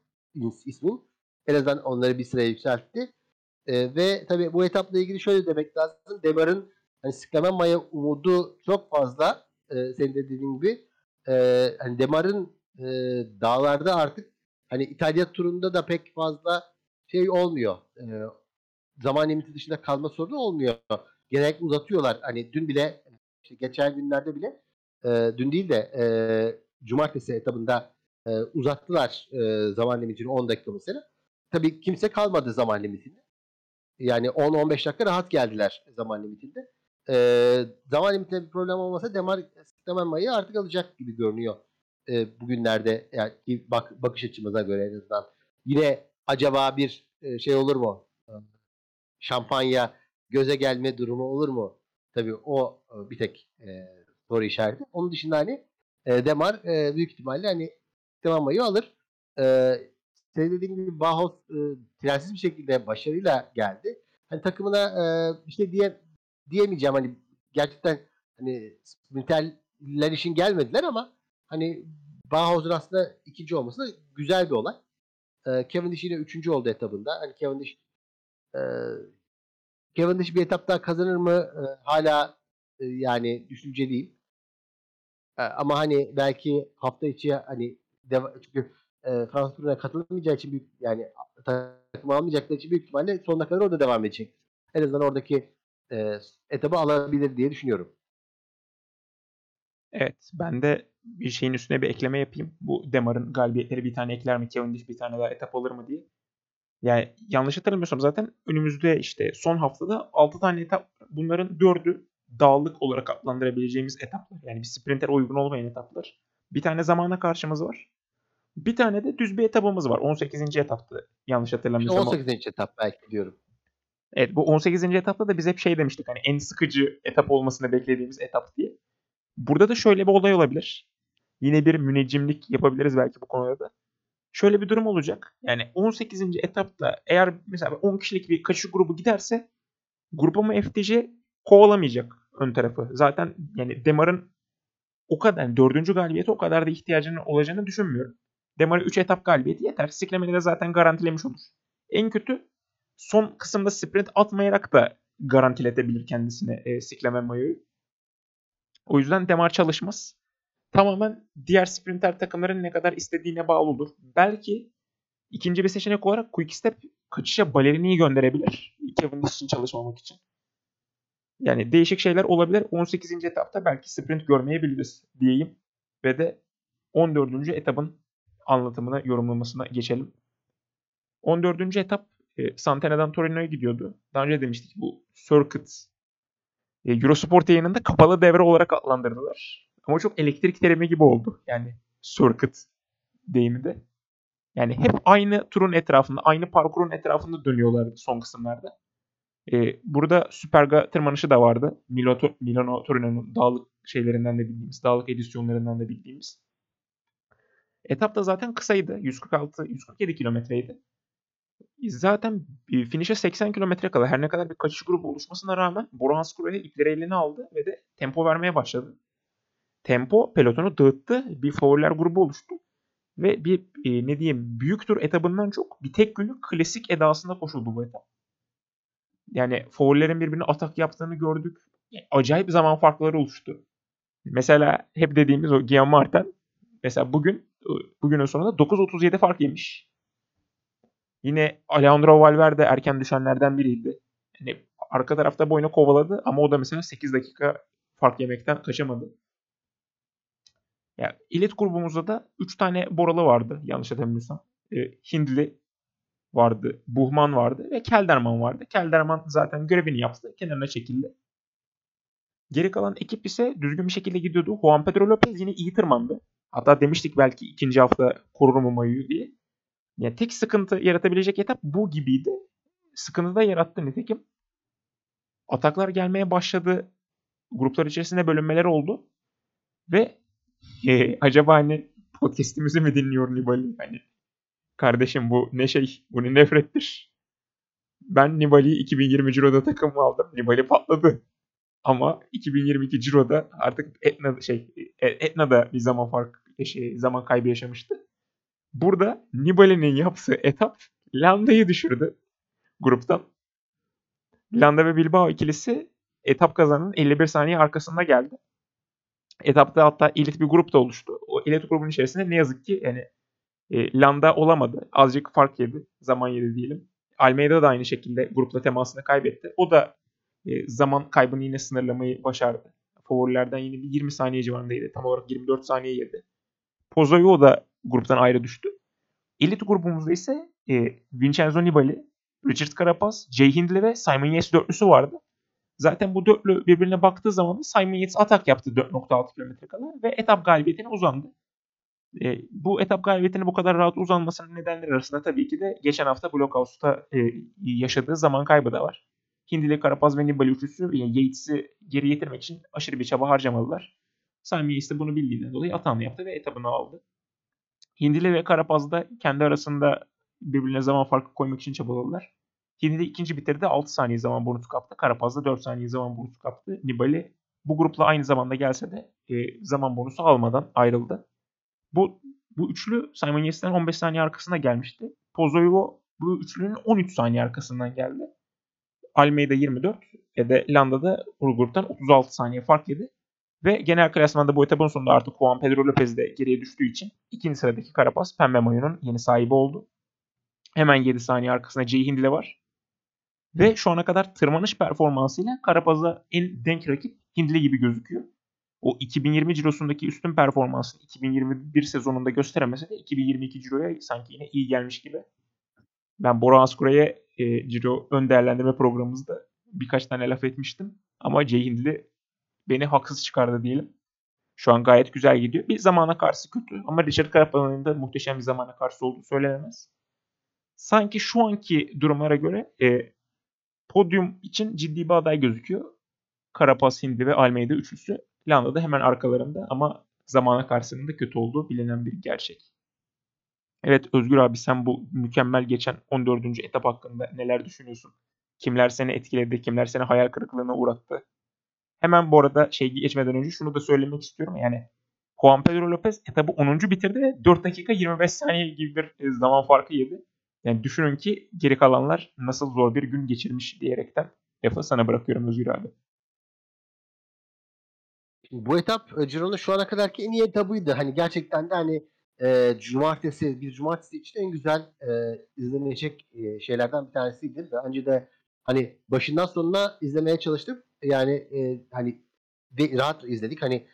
ismin. En azından onları bir sıraya yükseltti. E, ve tabii bu etapla ilgili şöyle demek lazım. Demar'ın hani sıklanan maya umudu çok fazla. E, senin de dediğin gibi. E, hani Demar'ın e, dağlarda artık hani İtalya turunda da pek fazla şey olmuyor. E, zaman limiti dışında kalma sorunu olmuyor. Genellikle uzatıyorlar. Hani dün bile işte geçen günlerde bile e, dün değil de e, cumartesi etabında e, uzattılar e, zaman limitini 10 dakika mesela. Tabii kimse kalmadı zaman limitinde. Yani 10-15 dakika rahat geldiler zaman limitinde. E, zaman limitinde bir problem olmasa Demar Stemenmay'ı artık alacak gibi görünüyor e, bugünlerde. Yani bak, bakış açımıza göre en azından. Yine acaba bir e, şey olur mu? E, şampanya göze gelme durumu olur mu? Tabii o e, bir tek e, soru işareti. Onun dışında hani e, Demar e, büyük ihtimalle hani Stemenmay'ı alır. E, senin dediğin gibi Bauhaus e, trensiz bir şekilde başarıyla geldi. Hani takımına e, işte diye diyemeyeceğim hani gerçekten hani sprinterler için gelmediler ama hani Bauhaus'un aslında ikinci olması da güzel bir olay. E, Cavendish yine üçüncü oldu etabında. Hani Cavendish e, Cavendish bir etap daha kazanır mı? E, hala e, yani düşünceliyim. E, ama hani belki hafta içi hani deva, çünkü e, turuna katılamayacağı için büyük yani takım almayacakları için büyük ihtimalle sonuna kadar orada devam edecek. En azından oradaki e, etabı alabilir diye düşünüyorum. Evet ben de bir şeyin üstüne bir ekleme yapayım. Bu Demar'ın galibiyetleri bir tane ekler mi? Cavendish bir tane daha etap alır mı diye. Yani yanlış hatırlamıyorsam zaten önümüzde işte son haftada 6 tane etap bunların 4'ü dağlık olarak adlandırabileceğimiz etaplar. Yani bir sprinter uygun olmayan etaplar. Bir tane zamana karşımız var. Bir tane de düz bir etapımız var. 18. etaptı yanlış hatırlamıyorsam. 18. etap belki diyorum. Evet bu 18. etapta da biz hep şey demiştik hani en sıkıcı etap olmasını beklediğimiz etap diye. Burada da şöyle bir olay olabilir. Yine bir müneccimlik yapabiliriz belki bu konuda da. Şöyle bir durum olacak. Yani 18. etapta eğer mesela 10 kişilik bir kaçış grubu giderse grubumu FTC kovalamayacak ön tarafı. Zaten yani Demar'ın o kadar yani dördüncü galibiyeti o kadar da ihtiyacının olacağını düşünmüyorum. Demar'a 3 etap galibiyeti yeter. Siklemeni de zaten garantilemiş olur. En kötü son kısımda sprint atmayarak da garantiletebilir kendisine e, Sikleme Mayo'yu. O yüzden Demar çalışmaz. Tamamen diğer sprinter takımların ne kadar istediğine bağlı olur. Belki ikinci bir seçenek olarak Quickstep kaçışa Balerini'yi gönderebilir. Kevin için çalışmamak için. Yani değişik şeyler olabilir. 18. etapta belki sprint görmeyebiliriz diyeyim. Ve de 14. etapın anlatımına, yorumlamasına geçelim. 14. etap e, Santena'dan Torino'ya gidiyordu. Daha önce demiştik bu Circuit e, Eurosport yayınında kapalı devre olarak adlandırdılar. Ama çok elektrik terimi gibi oldu. Yani Circuit deyimi de. Yani hep aynı turun etrafında, aynı parkurun etrafında dönüyorlar son kısımlarda. Ee, burada Superga tırmanışı da vardı. Milano, Milano Torino'nun dağlık şeylerinden de bildiğimiz, dağlık edisyonlarından da bildiğimiz. Etap da zaten kısaydı. 146-147 kilometreydi. Zaten finish'e 80 kilometre kala her ne kadar bir kaçış grubu oluşmasına rağmen Bora Hansgrohe ipleri eline aldı ve de tempo vermeye başladı. Tempo pelotonu dağıttı. Bir favoriler grubu oluştu. Ve bir e, ne diyeyim büyük tur etabından çok bir tek günlük klasik edasında koşuldu bu etap. Yani faullerin birbirine atak yaptığını gördük. Acayip zaman farkları oluştu. Mesela hep dediğimiz o Guillaume Martin mesela bugün bugünün sonunda 9.37 fark yemiş. Yine Alejandro Valverde erken düşenlerden biriydi. Yani arka tarafta boyuna kovaladı ama o da mesela 8 dakika fark yemekten kaçamadı. Ya ilet grubumuzda da 3 tane Boralı vardı yanlış hatırlamıyorsam. E, Hindli vardı, Buhman vardı ve Kelderman vardı. Kelderman zaten görevini yaptı, kenarına çekildi. Geri kalan ekip ise düzgün bir şekilde gidiyordu. Juan Pedro Lopez yine iyi tırmandı. Hatta demiştik belki ikinci hafta korur mu Mayu'yu diye. Yani tek sıkıntı yaratabilecek etap bu gibiydi. Sıkıntı da yarattı nitekim. Ataklar gelmeye başladı. Gruplar içerisinde bölünmeler oldu. Ve e, acaba hani podcast'imizi mi dinliyor Nibali? Hani kardeşim bu ne şey, bu ne nefrettir. Ben Nibali'yi 2020 Ciro'da takımı aldım. Nibali patladı. Ama 2022 Ciro'da artık Etna şey e, Etna'da bir zaman fark şey, zaman kaybı yaşamıştı. Burada Nibali'nin yaptığı etap Landa'yı düşürdü gruptan. Landa ve Bilbao ikilisi etap kazanın 51 saniye arkasında geldi. Etapta hatta elit bir grup da oluştu. O elit grubun içerisinde ne yazık ki yani e, Landa olamadı. Azıcık fark yedi. Zaman yedi diyelim. Almeida da aynı şekilde grupla temasını kaybetti. O da e, zaman kaybını yine sınırlamayı başardı. Favorilerden yine bir 20 saniye civarındaydı. Tam olarak 24 saniye yedi. Pozoyo da gruptan ayrı düştü. Elit grubumuzda ise e, Vincenzo Nibali, Richard Carapaz, Jay Hindley ve Simon Yates dörtlüsü vardı. Zaten bu dörtlü birbirine baktığı zaman Simon Yates atak yaptı 4.6 km kala ve etap galibiyetine uzandı. E, bu etap galibiyetine bu kadar rahat uzanmasının nedenleri arasında tabii ki de geçen hafta Blockhouse'da e, yaşadığı zaman kaybı da var. Hindli, Karapaz ve Nibali üçlüsü yani Yates'i geri getirmek için aşırı bir çaba harcamadılar. Simon Yates de bunu bildiğinden dolayı atağını yaptı ve etabını aldı. Hindli ve Karapaz da kendi arasında birbirine zaman farkı koymak için çabaladılar. Hindli ikinci bitirdi 6 saniye zaman bonusu kaptı. Karapaz da 4 saniye zaman bonusu kaptı. Nibali bu grupla aynı zamanda gelse de e, zaman bonusu almadan ayrıldı. Bu bu üçlü Simon Yates'ten 15 saniye arkasına gelmişti. Pozoyo bu üçlünün 13 saniye arkasından geldi. Almeida 24 ve de Landa'da bu gruptan 36 saniye fark yedi. Ve genel klasmanda bu etapın sonunda artık Juan Pedro Lopez de geriye düştüğü için ikinci sıradaki Carapaz pembe mayonun yeni sahibi oldu. Hemen 7 saniye arkasında Jay Hindley var. Ve şu ana kadar tırmanış performansıyla Carapaz'a en denk rakip Hindley gibi gözüküyor. O 2020 cirosundaki üstün performansını 2021 sezonunda gösteremese de 2022 ciroya sanki yine iyi gelmiş gibi. Ben Bora Askura'ya e, ciro ön değerlendirme programımızda birkaç tane laf etmiştim. Ama Jay Hindley beni haksız çıkardı diyelim. Şu an gayet güzel gidiyor. Bir zamana karşı kötü ama Richard Carapaz'ın da muhteşem bir zamana karşı olduğu söylenemez. Sanki şu anki durumlara göre e, podyum için ciddi bir aday gözüküyor. Carapaz, Hindi ve Almeida üçlüsü. Landa da hemen arkalarında ama zamana karşısında kötü olduğu bilinen bir gerçek. Evet Özgür abi sen bu mükemmel geçen 14. etap hakkında neler düşünüyorsun? Kimler seni etkiledi, kimler seni hayal kırıklığına uğrattı? Hemen bu arada şey geçmeden önce şunu da söylemek istiyorum. Yani Juan Pedro Lopez etabı 10. bitirdi ve 4 dakika 25 saniye gibi bir e, zaman farkı yedi. Yani düşünün ki geri kalanlar nasıl zor bir gün geçirmiş diyerekten lafı sana bırakıyorum Özgür abi. Bu etap e, Ciro'nun şu ana kadarki en iyi etabıydı. Hani gerçekten de hani e, cumartesi, bir cumartesi için en güzel e, izlenecek e, şeylerden bir tanesiydi. Ve önce de hani başından sonuna izlemeye çalıştım. Yani e, hani de, rahat izledik. Hani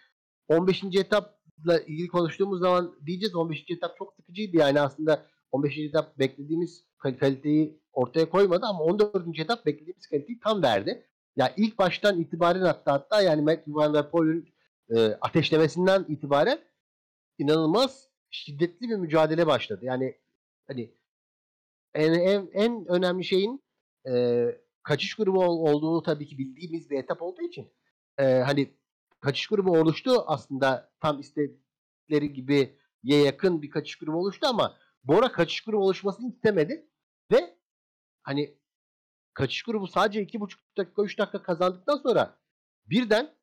15. etapla ilgili konuştuğumuz zaman diyeceğiz 15. etap çok sıkıcıydı. Yani aslında 15. etap beklediğimiz kaliteyi ortaya koymadı ama 14. etap beklediğimiz kaliteyi tam verdi. Ya yani ilk baştan itibaren hatta hatta yani Matt Van Der Poel'ün e, ateşlemesinden itibaren inanılmaz şiddetli bir mücadele başladı. Yani hani en, en, en önemli şeyin e, kaçış grubu ol, olduğunu tabii ki bildiğimiz bir etap olduğu için e, hani kaçış grubu oluştu aslında tam istedikleri gibi ye yakın bir kaçış grubu oluştu ama Bora kaçış grubu oluşmasını istemedi ve hani kaçış grubu sadece iki buçuk dakika üç dakika kazandıktan sonra birden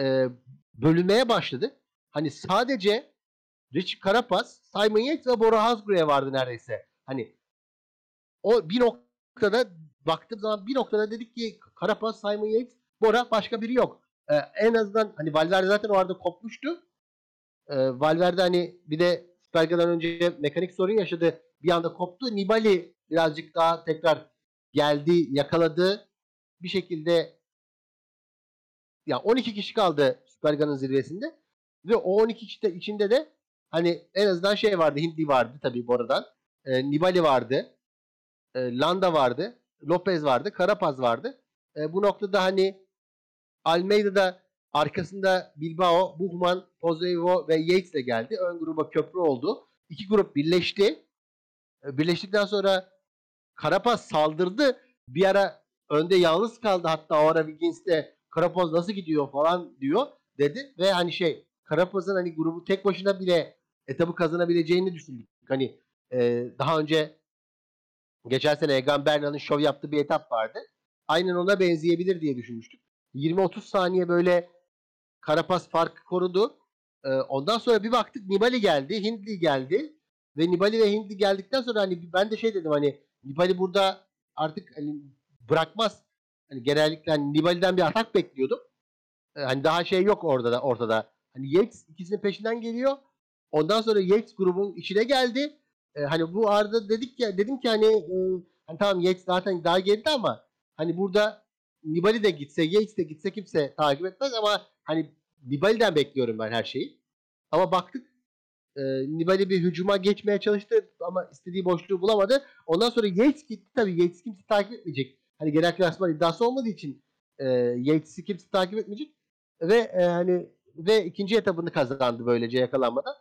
e, bölünmeye başladı. Hani sadece Richie Carapaz, Simon Yates ve Bora Hasgrave vardı neredeyse. Hani o bir noktada baktığım zaman bir noktada dedik ki Karapaz, Simon Yates, Bora başka biri yok. Ee, en azından hani Valverde zaten o arada kopmuştu. Ee, Valverde hani bir de Superga'dan önce mekanik sorun yaşadı. Bir anda koptu. Nibali birazcık daha tekrar geldi, yakaladı. Bir şekilde ya 12 kişi kaldı Superga'nın zirvesinde. Ve o 12 kişi de içinde de hani en azından şey vardı. Hindli vardı tabii Bora'dan. E, Nibali vardı. E, Landa vardı. Lopez vardı. Carapaz vardı. E, bu noktada hani Almeida'da arkasında Bilbao, Buchmann, Pozevo ve Yates ile geldi. Ön gruba köprü oldu. İki grup birleşti. E, birleştikten sonra Carapaz saldırdı. Bir ara önde yalnız kaldı. Hatta o ara Wiggins'te Carapaz nasıl gidiyor falan diyor dedi. Ve hani şey Carapaz'ın hani grubu tek başına bile etabı kazanabileceğini düşündük. Hani e, daha önce geçen sene Egan Bernal'ın şov yaptığı bir etap vardı. Aynen ona benzeyebilir diye düşünmüştük. 20-30 saniye böyle Karapaz farkı korudu. E, ondan sonra bir baktık Nibali geldi, Hindli geldi. Ve Nibali ve Hindli geldikten sonra hani ben de şey dedim hani Nibali burada artık hani bırakmaz. Hani genellikle hani Nibali'den bir atak bekliyordum. E, hani daha şey yok orada da ortada. Hani Yates ikisinin peşinden geliyor. Ondan sonra Yates grubun içine geldi. E, hani bu arada dedik ya dedim ki hani, e, hani tamam Yates zaten daha geride ama hani burada Nibali de gitse, Yates de gitse kimse takip etmez ama hani Nibali'den bekliyorum ben her şeyi. Ama baktık e, Nibali bir hücuma geçmeye çalıştı ama istediği boşluğu bulamadı. Ondan sonra Yates gitti tabii Yates kimse takip etmeyecek. Hani genel klasman iddiası olmadığı için e, Yates'i kimse takip etmeyecek. Ve e, hani ve ikinci etabını kazandı böylece yakalanmadan.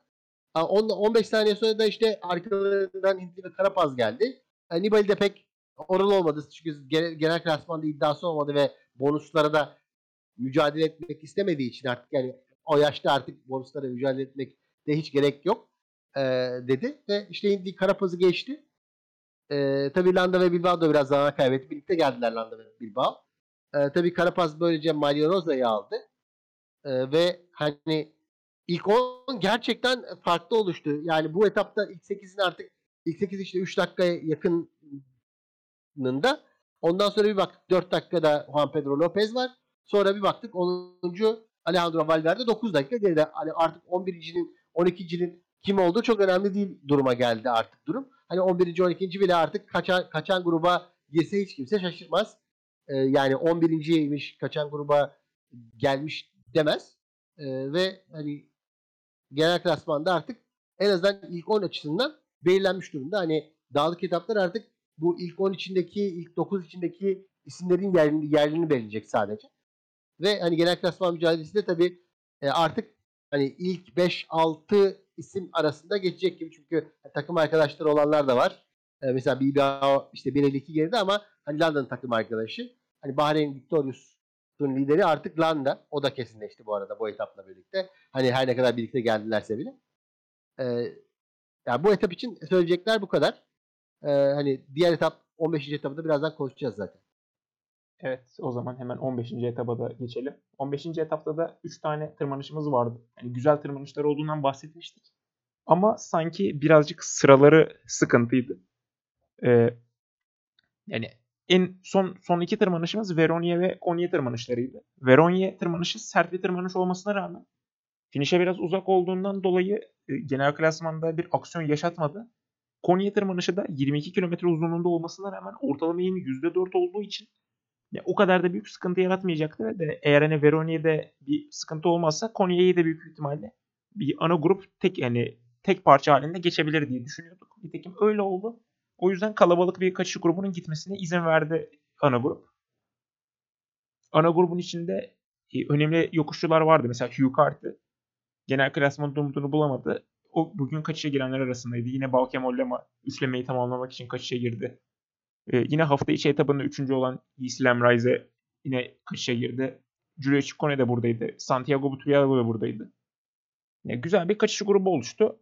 10, 15 saniye sonra da işte arkalarından Hintli ve Karapaz geldi. Nibali de pek oral olmadı çünkü genel, genel klasmanda iddiası olmadı ve bonuslara da mücadele etmek istemediği için artık yani o yaşta artık bonuslara mücadele etmek de hiç gerek yok e, dedi ve işte Hintli Karapaz'ı geçti. E, tabii Landa ve Bilbao da biraz zaman kaybetti. Birlikte geldiler Landa ve Bilbao. E, tabii Karapaz böylece Mario Rosa'yı aldı. E, ve hani ilk 10 gerçekten farklı oluştu. Yani bu etapta ilk 8'in artık ilk 8 işte 3 dakikaya yakınında. Ondan sonra bir baktık 4 dakikada Juan Pedro Lopez var. Sonra bir baktık 10. Alejandro Valverde 9 dakika geride. Hani artık 11.'nin 12.'nin kim olduğu çok önemli değil duruma geldi artık durum. Hani 11. 12. bile artık kaçan, kaçan gruba girse hiç kimse şaşırmaz. Ee, yani 11.ymiş kaçan gruba gelmiş demez. Ee, ve hani genel klasmanda artık en azından ilk 10 açısından belirlenmiş durumda. Hani dağlık etaplar artık bu ilk 10 içindeki, ilk 9 içindeki isimlerin yerini, yerlerini belirleyecek sadece. Ve hani genel klasman mücadelesi de tabii e, artık hani ilk 5-6 isim arasında geçecek gibi. Çünkü takım arkadaşları olanlar da var. E, mesela Bilbao işte 1.52 geride ama hani London takım arkadaşı. Hani Bahreyn Victorious'un lideri artık Landa. O da kesinleşti bu arada bu etapla birlikte. Hani her ne kadar birlikte geldilerse bile. E, yani bu etap için söyleyecekler bu kadar. E, hani diğer etap 15. etapta birazdan konuşacağız zaten. Evet o zaman hemen 15. etaba da geçelim. 15. etapta da 3 tane tırmanışımız vardı. Yani güzel tırmanışlar olduğundan bahsetmiştik. Ama sanki birazcık sıraları sıkıntıydı. Ee, yani en son son iki tırmanışımız Veronia ve Konya tırmanışlarıydı. Veronia tırmanışı sert bir tırmanış olmasına rağmen finişe biraz uzak olduğundan dolayı e, genel klasmanda bir aksiyon yaşatmadı. Konya tırmanışı da 22 km uzunluğunda olmasına rağmen ortalama eğimi %4 olduğu için ya, o kadar da büyük sıkıntı yaratmayacaktı ve de eğer hani Veronia'da bir sıkıntı olmazsa Konya'yı da büyük ihtimalle bir ana grup tek yani tek parça halinde geçebilir diye düşünüyorduk. Nitekim öyle oldu. O yüzden kalabalık bir kaçış grubunun gitmesine izin verdi ana grup. Ana grubun içinde e, önemli yokuşçular vardı. Mesela Hugh Cart'ı genel klasman umudunu bulamadı. O bugün kaçışa girenler arasındaydı. Yine Balkemollema üçlemeyi tamamlamak için kaçışa girdi. Ee, yine hafta içi etabında üçüncü olan Islam Rize yine kaçışa girdi. Giulio Ciccone de buradaydı. Santiago Butriago da buradaydı. Yani güzel bir kaçış grubu oluştu.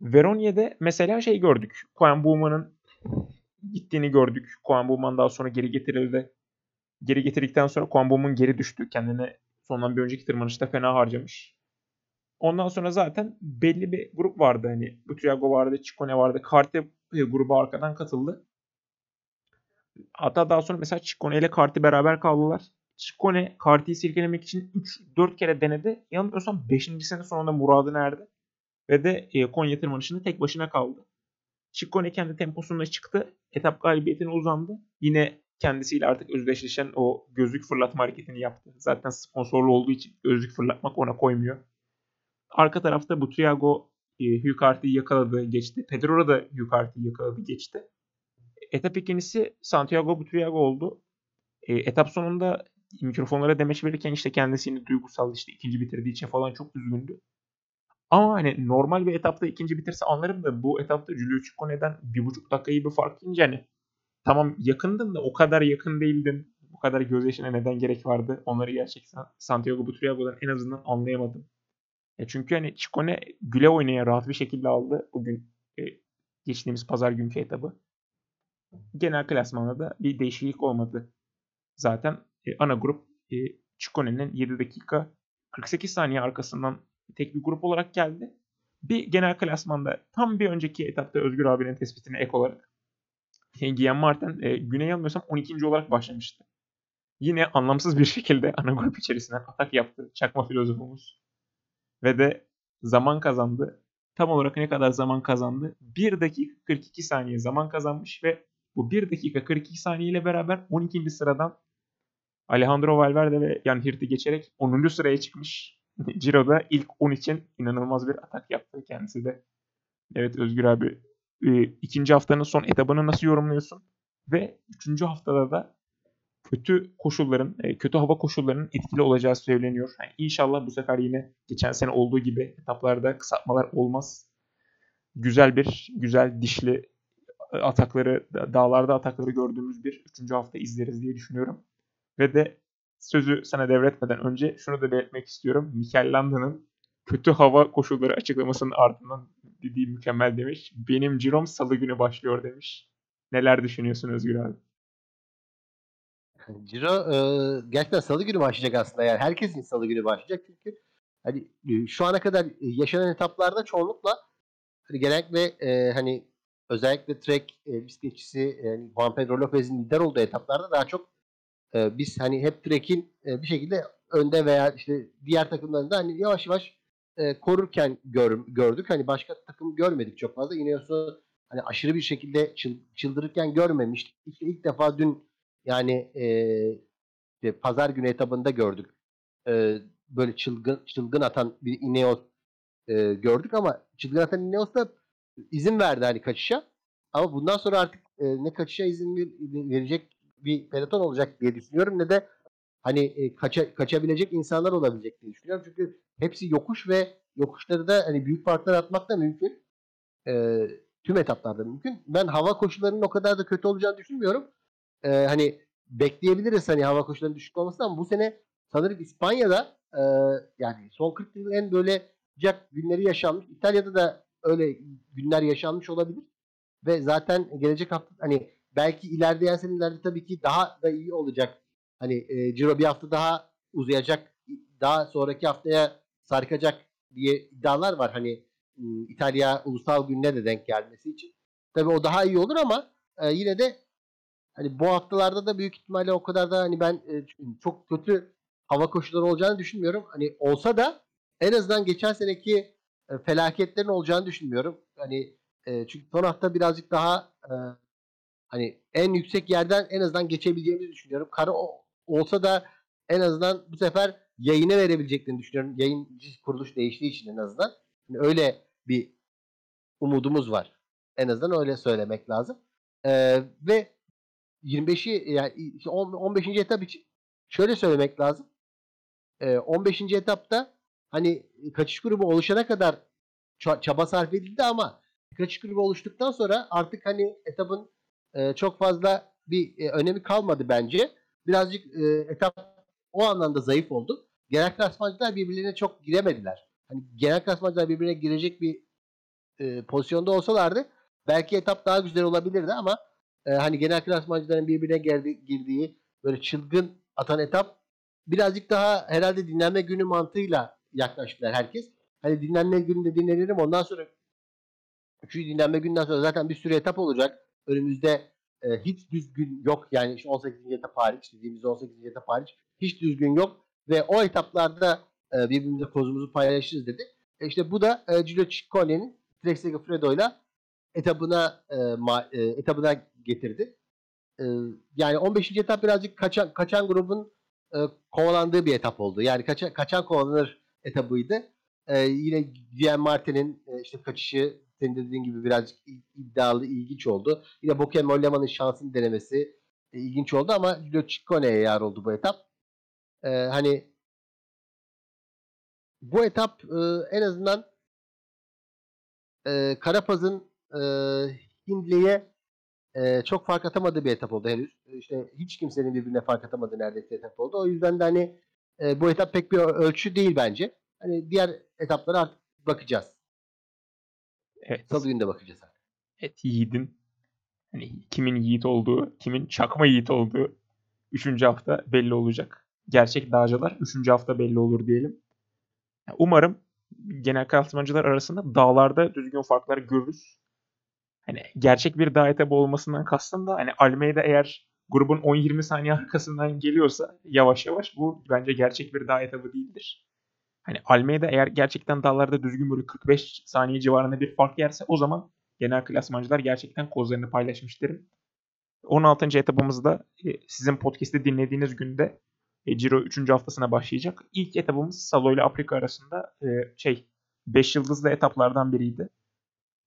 Veronia'da mesela şey gördük. Koen Bowman'ın gittiğini gördük. Koen Bowman daha sonra geri getirildi. Geri getirdikten sonra Koen Bowman geri düştü. Kendine sondan bir önceki tırmanışta fena harcamış. Ondan sonra zaten belli bir grup vardı. Hani Butriago vardı, Ciccone vardı. Carte grubu arkadan katıldı. Hatta daha sonra mesela Ciccone ile Carti beraber kaldılar. Ciccone Carti'yi silkelemek için 3-4 kere denedi. Yanılmıyorsam 5. sene sonunda muradına erdi. Ve de e, Konya tırmanışında tek başına kaldı. Ciccone kendi temposunda çıktı. Etap galibiyetine uzandı. Yine kendisiyle artık özdeşleşen o gözlük fırlatma hareketini yaptı. Zaten sponsorlu olduğu için gözlük fırlatmak ona koymuyor. Arka tarafta Butriago e, Hugh yakaladı, geçti. Pedro'da da Hugh yakaladı, geçti. Etap ikincisi Santiago Butriago oldu. E, etap sonunda mikrofonlara demeç verirken işte kendisini duygusal işte ikinci bitirdiği için falan çok üzgündü. Ama hani normal bir etapta ikinci bitirse anlarım da bu etapta Giulio Ciccone'den bir buçuk dakika iyi bir fark yiyince hani tamam yakındın da o kadar yakın değildin. Bu kadar gözyaşına neden gerek vardı? Onları gerçekten Santiago Butriago'dan en azından anlayamadım. E çünkü hani Ciccone güle oynaya rahat bir şekilde aldı bugün e, geçtiğimiz pazar günkü etabı. Genel klasmanda da bir değişiklik olmadı. Zaten e, ana grup e, Ciccone'nin 7 dakika 48 saniye arkasından tek bir grup olarak geldi. Bir genel klasmanda tam bir önceki etapta Özgür abinin tespitine ek olarak Guillaume Martin e, güney almıyorsam 12. olarak başlamıştı. Yine anlamsız bir şekilde ana grup içerisinden atak yaptı çakma filozofumuz. Ve de zaman kazandı. Tam olarak ne kadar zaman kazandı? 1 dakika 42 saniye zaman kazanmış ve bu 1 dakika 42 saniye ile beraber 12. sıradan Alejandro Valverde ve Jan Hirt'i geçerek 10. sıraya çıkmış. Ciro'da ilk 10 için inanılmaz bir atak yaptı kendisi de. Evet Özgür abi e, ikinci haftanın son etabını nasıl yorumluyorsun? Ve üçüncü haftada da kötü koşulların, e, kötü hava koşullarının etkili olacağı söyleniyor. Yani inşallah bu sefer yine geçen sene olduğu gibi etaplarda kısaltmalar olmaz. Güzel bir, güzel dişli e, atakları, dağlarda atakları gördüğümüz bir üçüncü hafta izleriz diye düşünüyorum. Ve de sözü sana devretmeden önce şunu da belirtmek istiyorum. Mikel Landa'nın kötü hava koşulları açıklamasının ardından dediği mükemmel demiş. Benim cirom salı günü başlıyor demiş. Neler düşünüyorsun Özgür abi? Ciro e, gerçekten salı günü başlayacak aslında yani herkesin salı günü başlayacak çünkü hani e, şu ana kadar yaşanan etaplarda çoğunlukla hani genellikle e, hani özellikle Trek e, bisikletçisi yani Juan Pedro Lopez'in lider olduğu etaplarda daha çok e, biz hani hep Trek'in e, bir şekilde önde veya işte diğer takımlarında hani yavaş yavaş e, korurken gör, gördük. Hani başka takım görmedik çok fazla. Ineos'u hani aşırı bir şekilde çıl, çıldırırken görmemiştik. İşte ilk defa dün yani e, işte pazar günü etabında gördük. E, böyle çılgın çılgın atan bir Ineos e, gördük ama çılgın atan Ineos da izin verdi hani kaçışa. Ama bundan sonra artık e, ne kaçışa izin ver, verecek bir peloton olacak diye düşünüyorum ne de hani e, kaça, kaçabilecek insanlar olabilecek diye düşünüyorum. Çünkü hepsi yokuş ve yokuşları da hani büyük farklar atmak da mümkün. E, tüm etaplarda mümkün. Ben hava koşullarının o kadar da kötü olacağını düşünmüyorum. E, hani bekleyebiliriz hani hava koşullarının düşük olmasını ama bu sene sanırım İspanya'da e, yani son 40 yılın en böyle sıcak günleri yaşanmış. İtalya'da da öyle günler yaşanmış olabilir. Ve zaten gelecek hafta hani belki ilerleyen senelerde tabii ki daha da iyi olacak. Hani e, Ciro bir hafta daha uzayacak. Daha sonraki haftaya sarkacak diye iddialar var. Hani İtalya ulusal gününe de denk gelmesi için. Tabii o daha iyi olur ama e, yine de hani bu haftalarda da büyük ihtimalle o kadar da hani ben e, çok kötü hava koşulları olacağını düşünmüyorum. Hani olsa da en azından geçen seneki e, felaketlerin olacağını düşünmüyorum. Hani e, çünkü son hafta birazcık daha e, hani en yüksek yerden en azından geçebileceğimizi düşünüyorum. Kara olsa da en azından bu sefer yayına verebileceklerini düşünüyorum. Yayıncı kuruluş değiştiği için en azından. Yani öyle bir umudumuz var. En azından öyle söylemek lazım. Ee, ve 25'i yani 15. etap için şöyle söylemek lazım. Ee, 15. etapta hani kaçış grubu oluşana kadar çaba sarf edildi ama kaçış grubu oluştuktan sonra artık hani etapın e, çok fazla bir e, önemi kalmadı bence. Birazcık e, etap o anlamda zayıf oldu. Genel klasmancılar birbirlerine çok giremediler. Hani genel klasmancılar birbirine girecek bir e, pozisyonda olsalardı belki etap daha güzel olabilirdi ama e, hani genel klasmancıların birbirine geldi, girdiği böyle çılgın atan etap birazcık daha herhalde dinlenme günü mantığıyla yaklaştılar herkes. Hani dinlenme gününde dinlenirim ondan sonra üçüncü dinlenme günden sonra zaten bir sürü etap olacak. Önümüzde e, hiç düzgün yok. Yani işte 18. etap hariç dediğimiz 18. etap hariç hiç düzgün yok. Ve o etaplarda e, birbirimize kozumuzu paylaşırız dedi. E işte bu da e, Giulio Ciccone'nin Trek Segafredo'yla etabına e, ma, e, etabına getirdi. E, yani 15. etap birazcık kaçan kaçan grubun e, kovalandığı bir etap oldu. Yani kaça, kaçan kovalanır etabıydı. E, yine Guillaume Martin'in e, işte kaçışı senin dediğin gibi birazcık iddialı, ilginç oldu. Yine Boken Mollema'nın şansını denemesi e, ilginç oldu ama Ciccone'ye yar oldu bu etap. E, hani bu etap e, en azından e, Karapaz'ın e, Hindley'e e, çok fark atamadığı bir etap oldu henüz. İşte hiç kimsenin birbirine fark atamadığı neredeyse etap oldu. O yüzden de hani e, bu etap pek bir ölçü değil bence. Hani diğer etaplara artık bakacağız. Evet. Salı günde bakacağız. Evet Yiğit'in hani kimin Yiğit olduğu, kimin çakma Yiğit olduğu 3. hafta belli olacak. Gerçek dağcılar 3. hafta belli olur diyelim. Umarım genel klasmancılar arasında dağlarda düzgün farklar görürüz. Hani gerçek bir dağ etabı olmasından kastım da hani Almeida eğer grubun 10-20 saniye arkasından geliyorsa yavaş yavaş bu bence gerçek bir dağ etabı değildir. Hani Almeida eğer gerçekten dağlarda düzgün böyle 45 saniye civarında bir fark yerse o zaman genel klasmancılar gerçekten kozlarını paylaşmış derim. 16. etabımızda e, sizin podcast'i dinlediğiniz günde e, Ciro 3. haftasına başlayacak. İlk etabımız Salo ile Afrika arasında e, şey 5 yıldızlı etaplardan biriydi.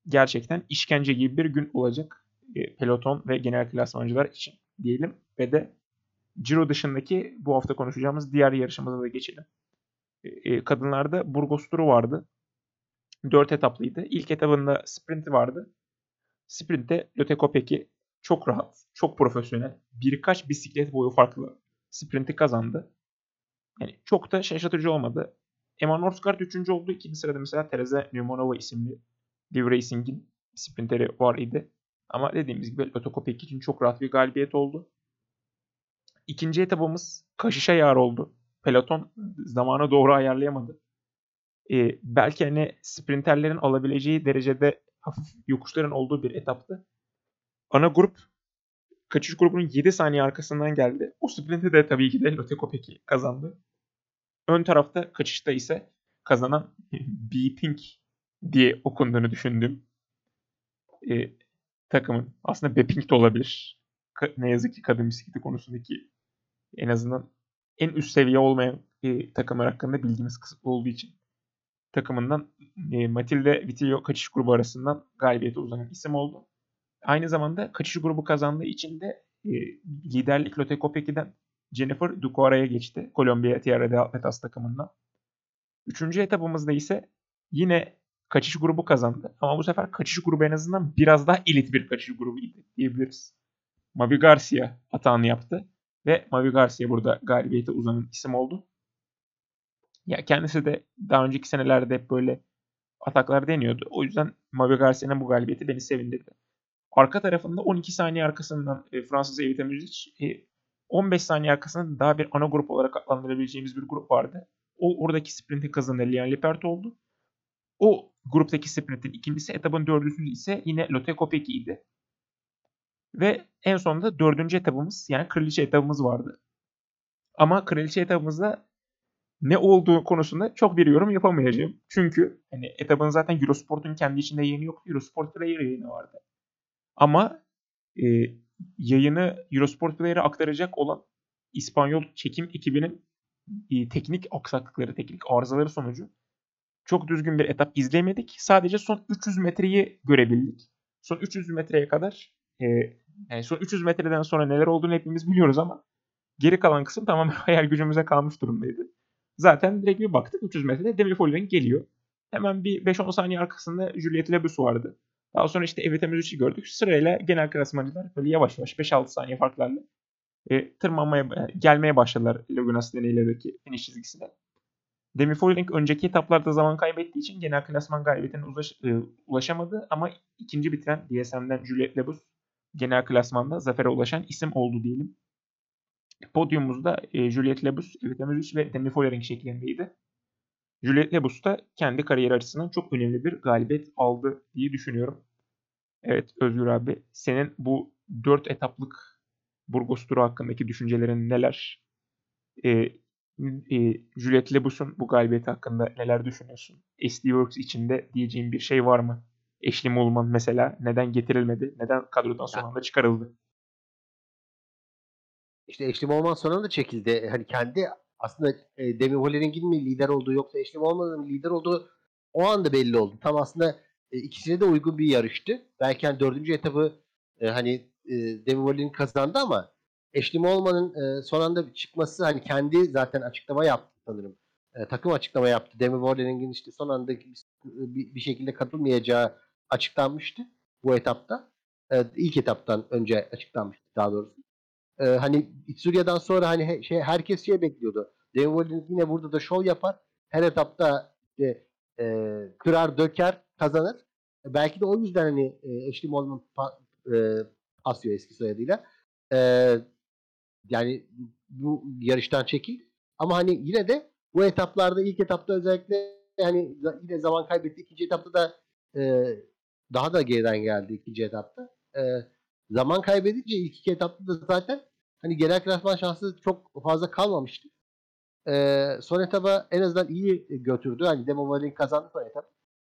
Gerçekten işkence gibi bir gün olacak peloton ve genel klasmancılar için diyelim ve de Ciro dışındaki bu hafta konuşacağımız diğer yarışımıza da geçelim. E, kadınlarda Burgos turu vardı. 4 etaplıydı. İlk etabında sprinti vardı. Sprintte Lotte Kopecky çok rahat, çok profesyonel, birkaç bisiklet boyu farklı sprinti kazandı. Yani çok da şaşırtıcı olmadı. Emma Norsgaard 3. oldu. İkinci sırada mesela Teresa Numanova isimli Liv Racing'in sprinteri var idi. Ama dediğimiz gibi Lotto Kopecky için çok rahat bir galibiyet oldu. İkinci etabımız kaşışa yar oldu. Peloton zamanı doğru ayarlayamadı. Ee, belki hani sprinterlerin alabileceği derecede hafif yokuşların olduğu bir etaptı. Ana grup kaçış grubunun 7 saniye arkasından geldi. O sprinti de tabii ki de Lotte Kopecky kazandı. Ön tarafta kaçışta ise kazanan B Pink diye okunduğunu düşündüğüm e, takımın aslında B Pink de olabilir. Ka- ne yazık ki kadın bisikleti konusundaki en azından en üst seviye olmayan e, takımlar hakkında bilgimiz kısıtlı olduğu için takımından e, Matilde Vitillo kaçış grubu arasından galibiyete uzanan isim oldu. Aynı zamanda kaçış grubu kazandığı için de e, liderlik Lotte Kopecky'den Jennifer Ducoara'ya geçti. Kolombiya Tierra de Alpetas takımından. Üçüncü etapımızda ise yine kaçış grubu kazandı. Ama bu sefer kaçış grubu en azından biraz daha elit bir kaçış grubuydu diyebiliriz. Mavi Garcia atağını yaptı. Ve Mavi Garcia burada galibiyete uzanan isim oldu. Ya kendisi de daha önceki senelerde hep böyle ataklar deniyordu. O yüzden Mavi Garcia'nın bu galibiyeti beni sevindirdi. Arka tarafında 12 saniye arkasından e, Fransız Evita Müzic, e, 15 saniye arkasında daha bir ana grup olarak adlandırabileceğimiz bir grup vardı. O oradaki sprinti kazanan Lian Lepert oldu. O gruptaki sprintin ikincisi, etapın dördüncüsü ise yine Lotte Kopecky idi. Ve en sonunda dördüncü etapımız yani kraliçe etapımız vardı. Ama kraliçe etapımızda ne olduğu konusunda çok bir yorum yapamayacağım. Çünkü hani etapın zaten Eurosport'un kendi içinde yayını yok. Eurosport Player yayını vardı. Ama e, yayını Eurosport Player'a aktaracak olan İspanyol çekim ekibinin e, teknik aksaklıkları, teknik arızaları sonucu çok düzgün bir etap izleyemedik. Sadece son 300 metreyi görebildik. Son 300 metreye kadar e, yani son 300 metreden sonra neler olduğunu hepimiz biliyoruz ama geri kalan kısım tamamen hayal gücümüze kalmış durumdaydı. Zaten direkt bir baktık 300 metrede Demir Follering geliyor. Hemen bir 5-10 saniye arkasında Juliet Lebus vardı. Daha sonra işte Evita Müzic'i gördük. Sırayla genel klasmancılar böyle yavaş yavaş 5-6 saniye farklarla e, tırmanmaya, e, gelmeye başladılar Laguna Senegal'deki finish çizgisine. Demi Follering önceki etaplarda zaman kaybettiği için genel klasman galibiyetine ulaş, e, ulaşamadı ama ikinci bitiren DSM'den Juliet Lebus genel klasmanda zafere ulaşan isim oldu diyelim. Podyumumuzda e, Juliet Lebus, Evita ve Demi Follering şeklindeydi. Juliet Lebus da kendi kariyeri açısından çok önemli bir galibiyet aldı diye düşünüyorum. Evet Özgür abi senin bu 4 etaplık Burgos turu hakkındaki düşüncelerin neler? E, e, Juliet Lebus'un bu galibiyeti hakkında neler düşünüyorsun? SD Works içinde diyeceğin bir şey var mı? Ashley Mulman mesela neden getirilmedi? Neden kadrodan son anda çıkarıldı? İşte Ashley Mulman sonra da çekildi. Hani kendi aslında e, Demi Hollering'in mi lider olduğu yoksa Ashley Mulman'ın lider olduğu o anda belli oldu. Tam aslında e, ikisine de uygun bir yarıştı. Belki hani dördüncü etabı e, hani e, Demi Hollering kazandı ama Ashley Mulman'ın e, son anda çıkması hani kendi zaten açıklama yaptı sanırım. E, takım açıklama yaptı. Demi Hollering'in işte son anda bir, bir şekilde katılmayacağı açıklanmıştı bu etapta. E, ilk etaptan önce açıklanmıştı daha doğrusu. E, hani Itsuria'dan sonra hani şey herkes şey bekliyordu. Hollering yine burada da şov yapar. Her etapta işte, e, kırar döker kazanır. Belki de o yüzden hani e, Ashley Mulman pa, e, Asio eski soyadıyla e, yani bu yarıştan çekil. Ama hani yine de bu etaplarda ilk etapta özellikle yani yine zaman kaybetti. İkinci etapta da e, daha da geriden geldi ikinci etapta. E, zaman kaybedince ilk iki etapta da zaten hani genel klasman şansı çok fazla kalmamıştı. E, son etaba en azından iyi götürdü. Hani Demo Valin kazandı son etap.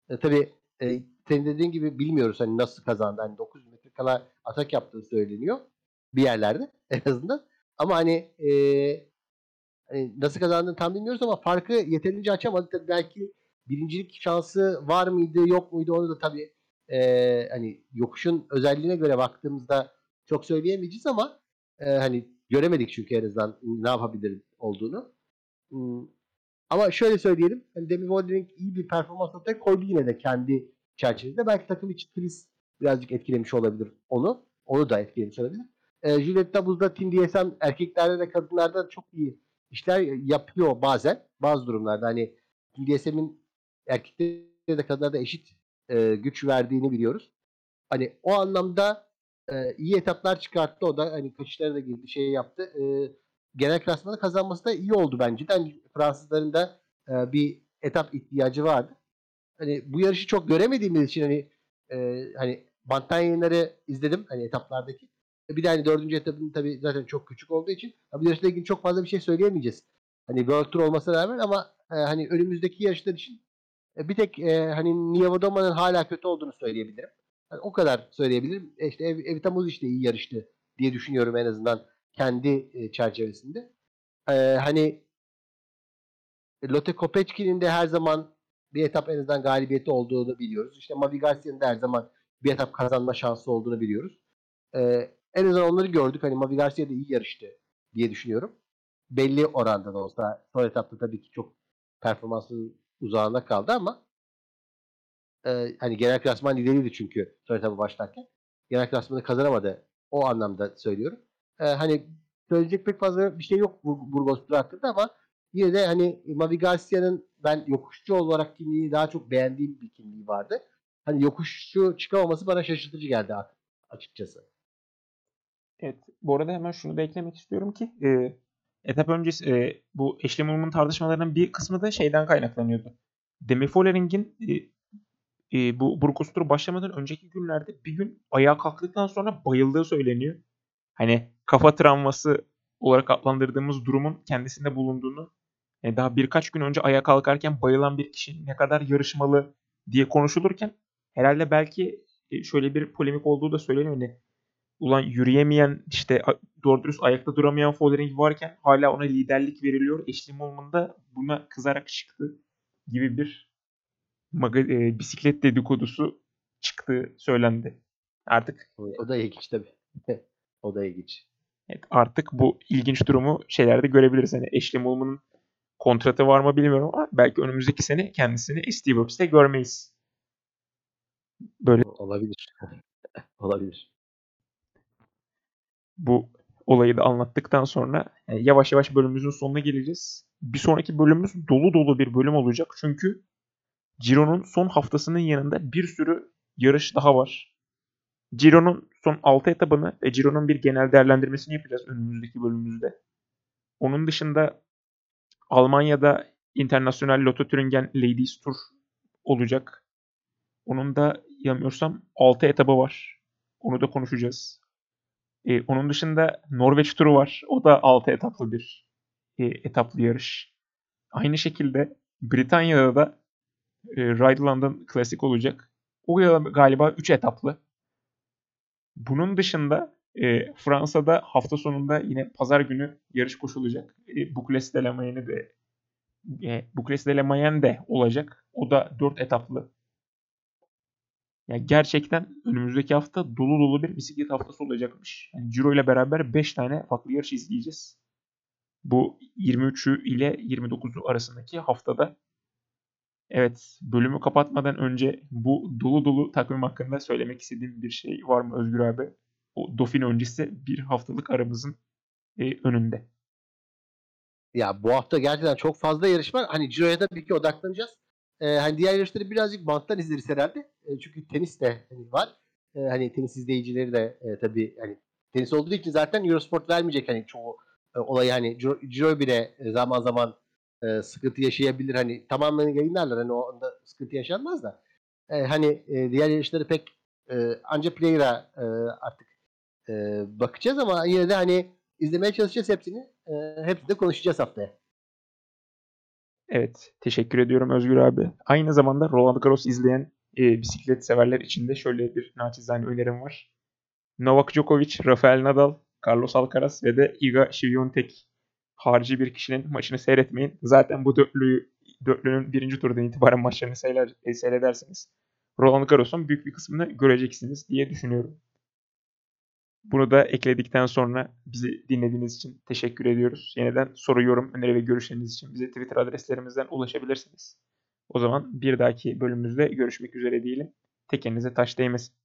E, tabii e, senin dediğin gibi bilmiyoruz hani nasıl kazandı. Hani 900 metre kala atak yaptığı söyleniyor. Bir yerlerde en azından. Ama hani, e, hani nasıl kazandığını tam bilmiyoruz ama farkı yeterince açamadı. Tabii belki birincilik şansı var mıydı yok muydu onu da tabii e, hani yokuşun özelliğine göre baktığımızda çok söyleyemeyeceğiz ama e, hani göremedik çünkü en azından ne yapabilir olduğunu. Hmm. Ama şöyle söyleyelim. Hani Demi Vollering iyi bir performans ortaya koydu yine de kendi çerçevesinde. Belki takım içi kriz birazcık etkilemiş olabilir onu. Onu da etkilemiş olabilir. E, Juliet Dabuz'da Team DSM erkeklerde de kadınlarda çok iyi işler yapıyor bazen. Bazı durumlarda hani Team DSM'in erkeklerde de kadınlarda eşit e, güç verdiğini biliyoruz. Hani o anlamda e, iyi etaplar çıkarttı o da. Hani kaçışlara da girdi şey yaptı. E, genel klasmanı kazanması da iyi oldu bence. Hani Fransızların da e, bir etap ihtiyacı vardı. Hani bu yarışı çok göremediğimiz için hani e, hani banttan yayınları izledim hani etaplardaki. Bir de hani dördüncü etapın tabii zaten çok küçük olduğu için bu yarışla ilgili çok fazla bir şey söyleyemeyeceğiz. Hani World Tour olmasına rağmen ama e, hani önümüzdeki yarışlar için e, bir tek e, hani Niyavodama'nın hala kötü olduğunu söyleyebilirim. Yani o kadar söyleyebilirim. E işte Ev, Evitamuz işte iyi yarıştı diye düşünüyorum en azından kendi e, çerçevesinde. E, hani Lotte Kopeçki'nin de her zaman bir etap en azından galibiyeti olduğunu biliyoruz. İşte Mavi Garcia'nın da her zaman bir etap kazanma şansı olduğunu biliyoruz. Ee, en azından onları gördük. Hani Mavi Garcia da iyi yarıştı diye düşünüyorum. Belli oranda da olsa son etapta tabii ki çok performansının uzağında kaldı ama e, hani genel klasman lideriydi çünkü son etapı başlarken. Genel klasmanı kazanamadı. O anlamda söylüyorum. E, hani söyleyecek pek fazla bir şey yok Burgos hakkında ama yine de hani Mavi Garcia'nın ben yokuşçu olarak kimliğini daha çok beğendiğim bir kimliği vardı. Hani yokuşçu çıkamaması bana şaşırtıcı geldi açıkçası. Evet. Bu arada hemen şunu da eklemek istiyorum ki e, etap öncesi e, bu Ashley Moon'un tartışmalarının bir kısmı da şeyden kaynaklanıyordu. Demi Follering'in e, e, bu Burgos turu başlamadan önceki günlerde bir gün ayağa kalktıktan sonra bayıldığı söyleniyor. Hani kafa travması olarak adlandırdığımız durumun kendisinde bulunduğunu yani daha birkaç gün önce ayağa kalkarken bayılan bir kişi ne kadar yarışmalı diye konuşulurken herhalde belki e, şöyle bir polemik olduğu da söyleniyor. Hani ulan yürüyemeyen işte doğru dürüst ayakta duramayan Follering varken hala ona liderlik veriliyor. Mulman da buna kızarak çıktı gibi bir e, bisiklet dedikodusu çıktı söylendi. Artık o da ilginç tabii. o da ilginç. Evet, artık bu ilginç durumu şeylerde görebiliriz. Hani Ashley Mulman'ın kontratı var mı bilmiyorum ama belki önümüzdeki sene kendisini SD Works'te görmeyiz. Böyle olabilir. olabilir bu olayı da anlattıktan sonra yani yavaş yavaş bölümümüzün sonuna geleceğiz. Bir sonraki bölümümüz dolu dolu bir bölüm olacak. Çünkü Ciro'nun son haftasının yanında bir sürü yarış daha var. Ciro'nun son 6 etabını ve Ciro'nun bir genel değerlendirmesini yapacağız önümüzdeki bölümümüzde. Onun dışında Almanya'da International Lotto Thüringen Ladies Tour olacak. Onun da yanılmıyorsam 6 etabı var. Onu da konuşacağız. E, onun dışında Norveç turu var. O da 6 etaplı bir e, etaplı yarış. Aynı şekilde Britanya'da da e, Ride London Classic olacak. O da galiba 3 etaplı. Bunun dışında e, Fransa'da hafta sonunda yine pazar günü yarış koşulacak. E, Boucles de la Mayenne de e, Boucles de la Mayenne de olacak. O da 4 etaplı. Yani gerçekten önümüzdeki hafta dolu dolu bir bisiklet haftası olacakmış. Yani Ciro ile beraber 5 tane farklı yarış izleyeceğiz. Bu 23'ü ile 29'u arasındaki haftada. Evet, bölümü kapatmadan önce bu dolu dolu takvim hakkında söylemek istediğim bir şey var mı Özgür abi? O Dauphin öncesi bir haftalık aramızın e, önünde. Ya bu hafta gerçekten çok fazla yarış var. Hani Ciro'ya da bir iki odaklanacağız. Ee, hani diğer yarışları birazcık banttan izleriz herhalde. E, çünkü tenis de hani var. E, hani tenis izleyicileri de e, tabii hani tenis olduğu için zaten Eurosport vermeyecek hani çoğu e, olayı hani Ciro bile e, zaman zaman e, sıkıntı yaşayabilir. Hani tamamen yayınlarlar. Hani o anda sıkıntı yaşanmaz da. E, hani e, diğer yarışları pek e, anca player'a e, artık e, bakacağız ama yine de hani izlemeye çalışacağız hepsini. E, hepsini de konuşacağız haftaya. Evet, teşekkür ediyorum Özgür abi. Aynı zamanda Roland Garros izleyen e, bisiklet severler için de şöyle bir naçizane önerim var. Novak Djokovic, Rafael Nadal, Carlos Alcaraz ve de Iga Świątek harici bir kişinin maçını seyretmeyin. Zaten bu dörtlüyü, dörtlünün birinci turdan itibaren maçlarını seyrer, e, seyredersiniz. Roland Garros'un büyük bir kısmını göreceksiniz diye düşünüyorum. Bunu da ekledikten sonra bizi dinlediğiniz için teşekkür ediyoruz. Yeniden soru, yorum, öneri ve görüşleriniz için bize Twitter adreslerimizden ulaşabilirsiniz. O zaman bir dahaki bölümümüzde görüşmek üzere diyelim. Tekerinize taş değmesin.